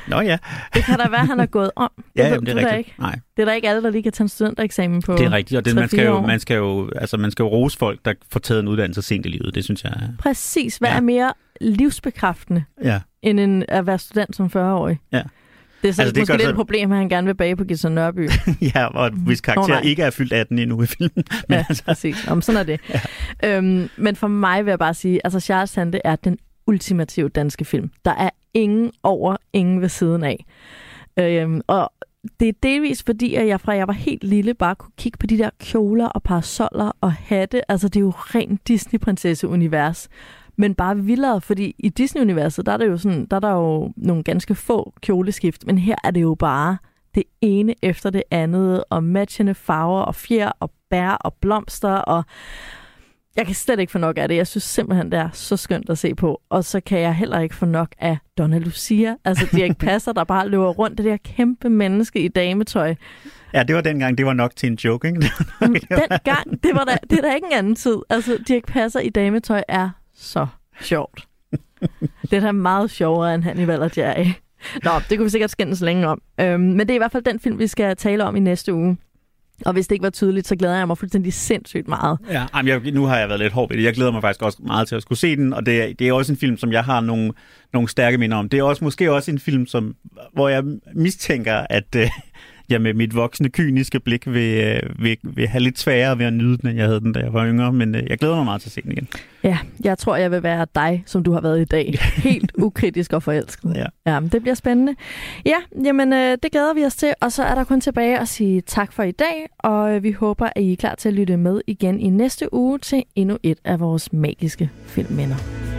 Nå ja, Det kan da være, han er gået om. Det ja jamen, det er da rigtigt. ikke. Nej, Det er der ikke alle, der lige kan tage en studentereksamen på. det er rigtigt, og det, man, skal 3-4 jo, man, skal jo, altså, man skal jo rose folk, der får taget en uddannelse sent i livet. Det synes jeg er... Præcis. Hvad Ja. er mere livsbekræftende, Ja. end en, at være student som 40-årig? Ja. Det er så Altså, det måske lidt så- et problem, at han gerne vil bage på Gitsen Nørby. ja, og hvis karakter ikke er fyldt 18 endnu i filmen. Men ja, altså, præcis. Om sådan er det. Ja. Øhm, men for mig vil jeg bare sige, altså Charles Sande er den ultimative danske film. Der er ingen over, ingen ved siden af. Øhm, og det er delvis fordi, at jeg fra jeg var helt lille bare kunne kigge på de der kjoler og parasoller og hatte. Altså det er jo rent Disney-prinsesse-univers. Men bare vildere, fordi i Disney-universet, der er, der jo sådan, der er der jo nogle ganske få kjoleskift, men her er det jo bare det ene efter det andet, og matchende farver og fjer og bær og blomster, og jeg kan slet ikke få nok af det. Jeg synes simpelthen, det er så skønt at se på. Og så kan jeg heller ikke få nok af Donna Lucia. Altså Dirk Passer, der bare løber rundt. Det der kæmpe menneske i dametøj. ja, det var dengang, det var nok til en joke, ikke? Den gang, det, var da, det er da ikke en anden tid. Altså Dirk Passer i dametøj er så sjovt. Det er da meget sjovere end Hannibal og Jerry. Nå, det kunne vi sikkert skændes længe om. Øhm, men det er i hvert fald den film, vi skal tale om i næste uge. Og hvis det ikke var tydeligt, så glæder jeg mig fuldstændig sindssygt meget. Ja, jamen, jeg, nu har jeg været lidt hård ved det. Jeg glæder mig faktisk også meget til at skulle se den, og det, er- det er også en film, som jeg har nogle, nogle stærke minder om. Det er også måske også en film, som, hvor jeg mistænker, at øh, jeg med mit voksne, kyniske blik vil, øh, vil, vil have lidt sværere ved at nyde den, end jeg havde den, da jeg var yngre. Men øh, jeg glæder mig meget til at se den igen. Ja, jeg tror, jeg vil være dig, som du har været i dag. Helt ukritisk og forelsket. Ja. Ja, det bliver spændende. Ja, jamen øh, det glæder vi os til, og så er der kun tilbage at sige tak for i dag, og vi håber, at I er klar til at lytte med igen i næste uge til endnu et af vores magiske filmminder.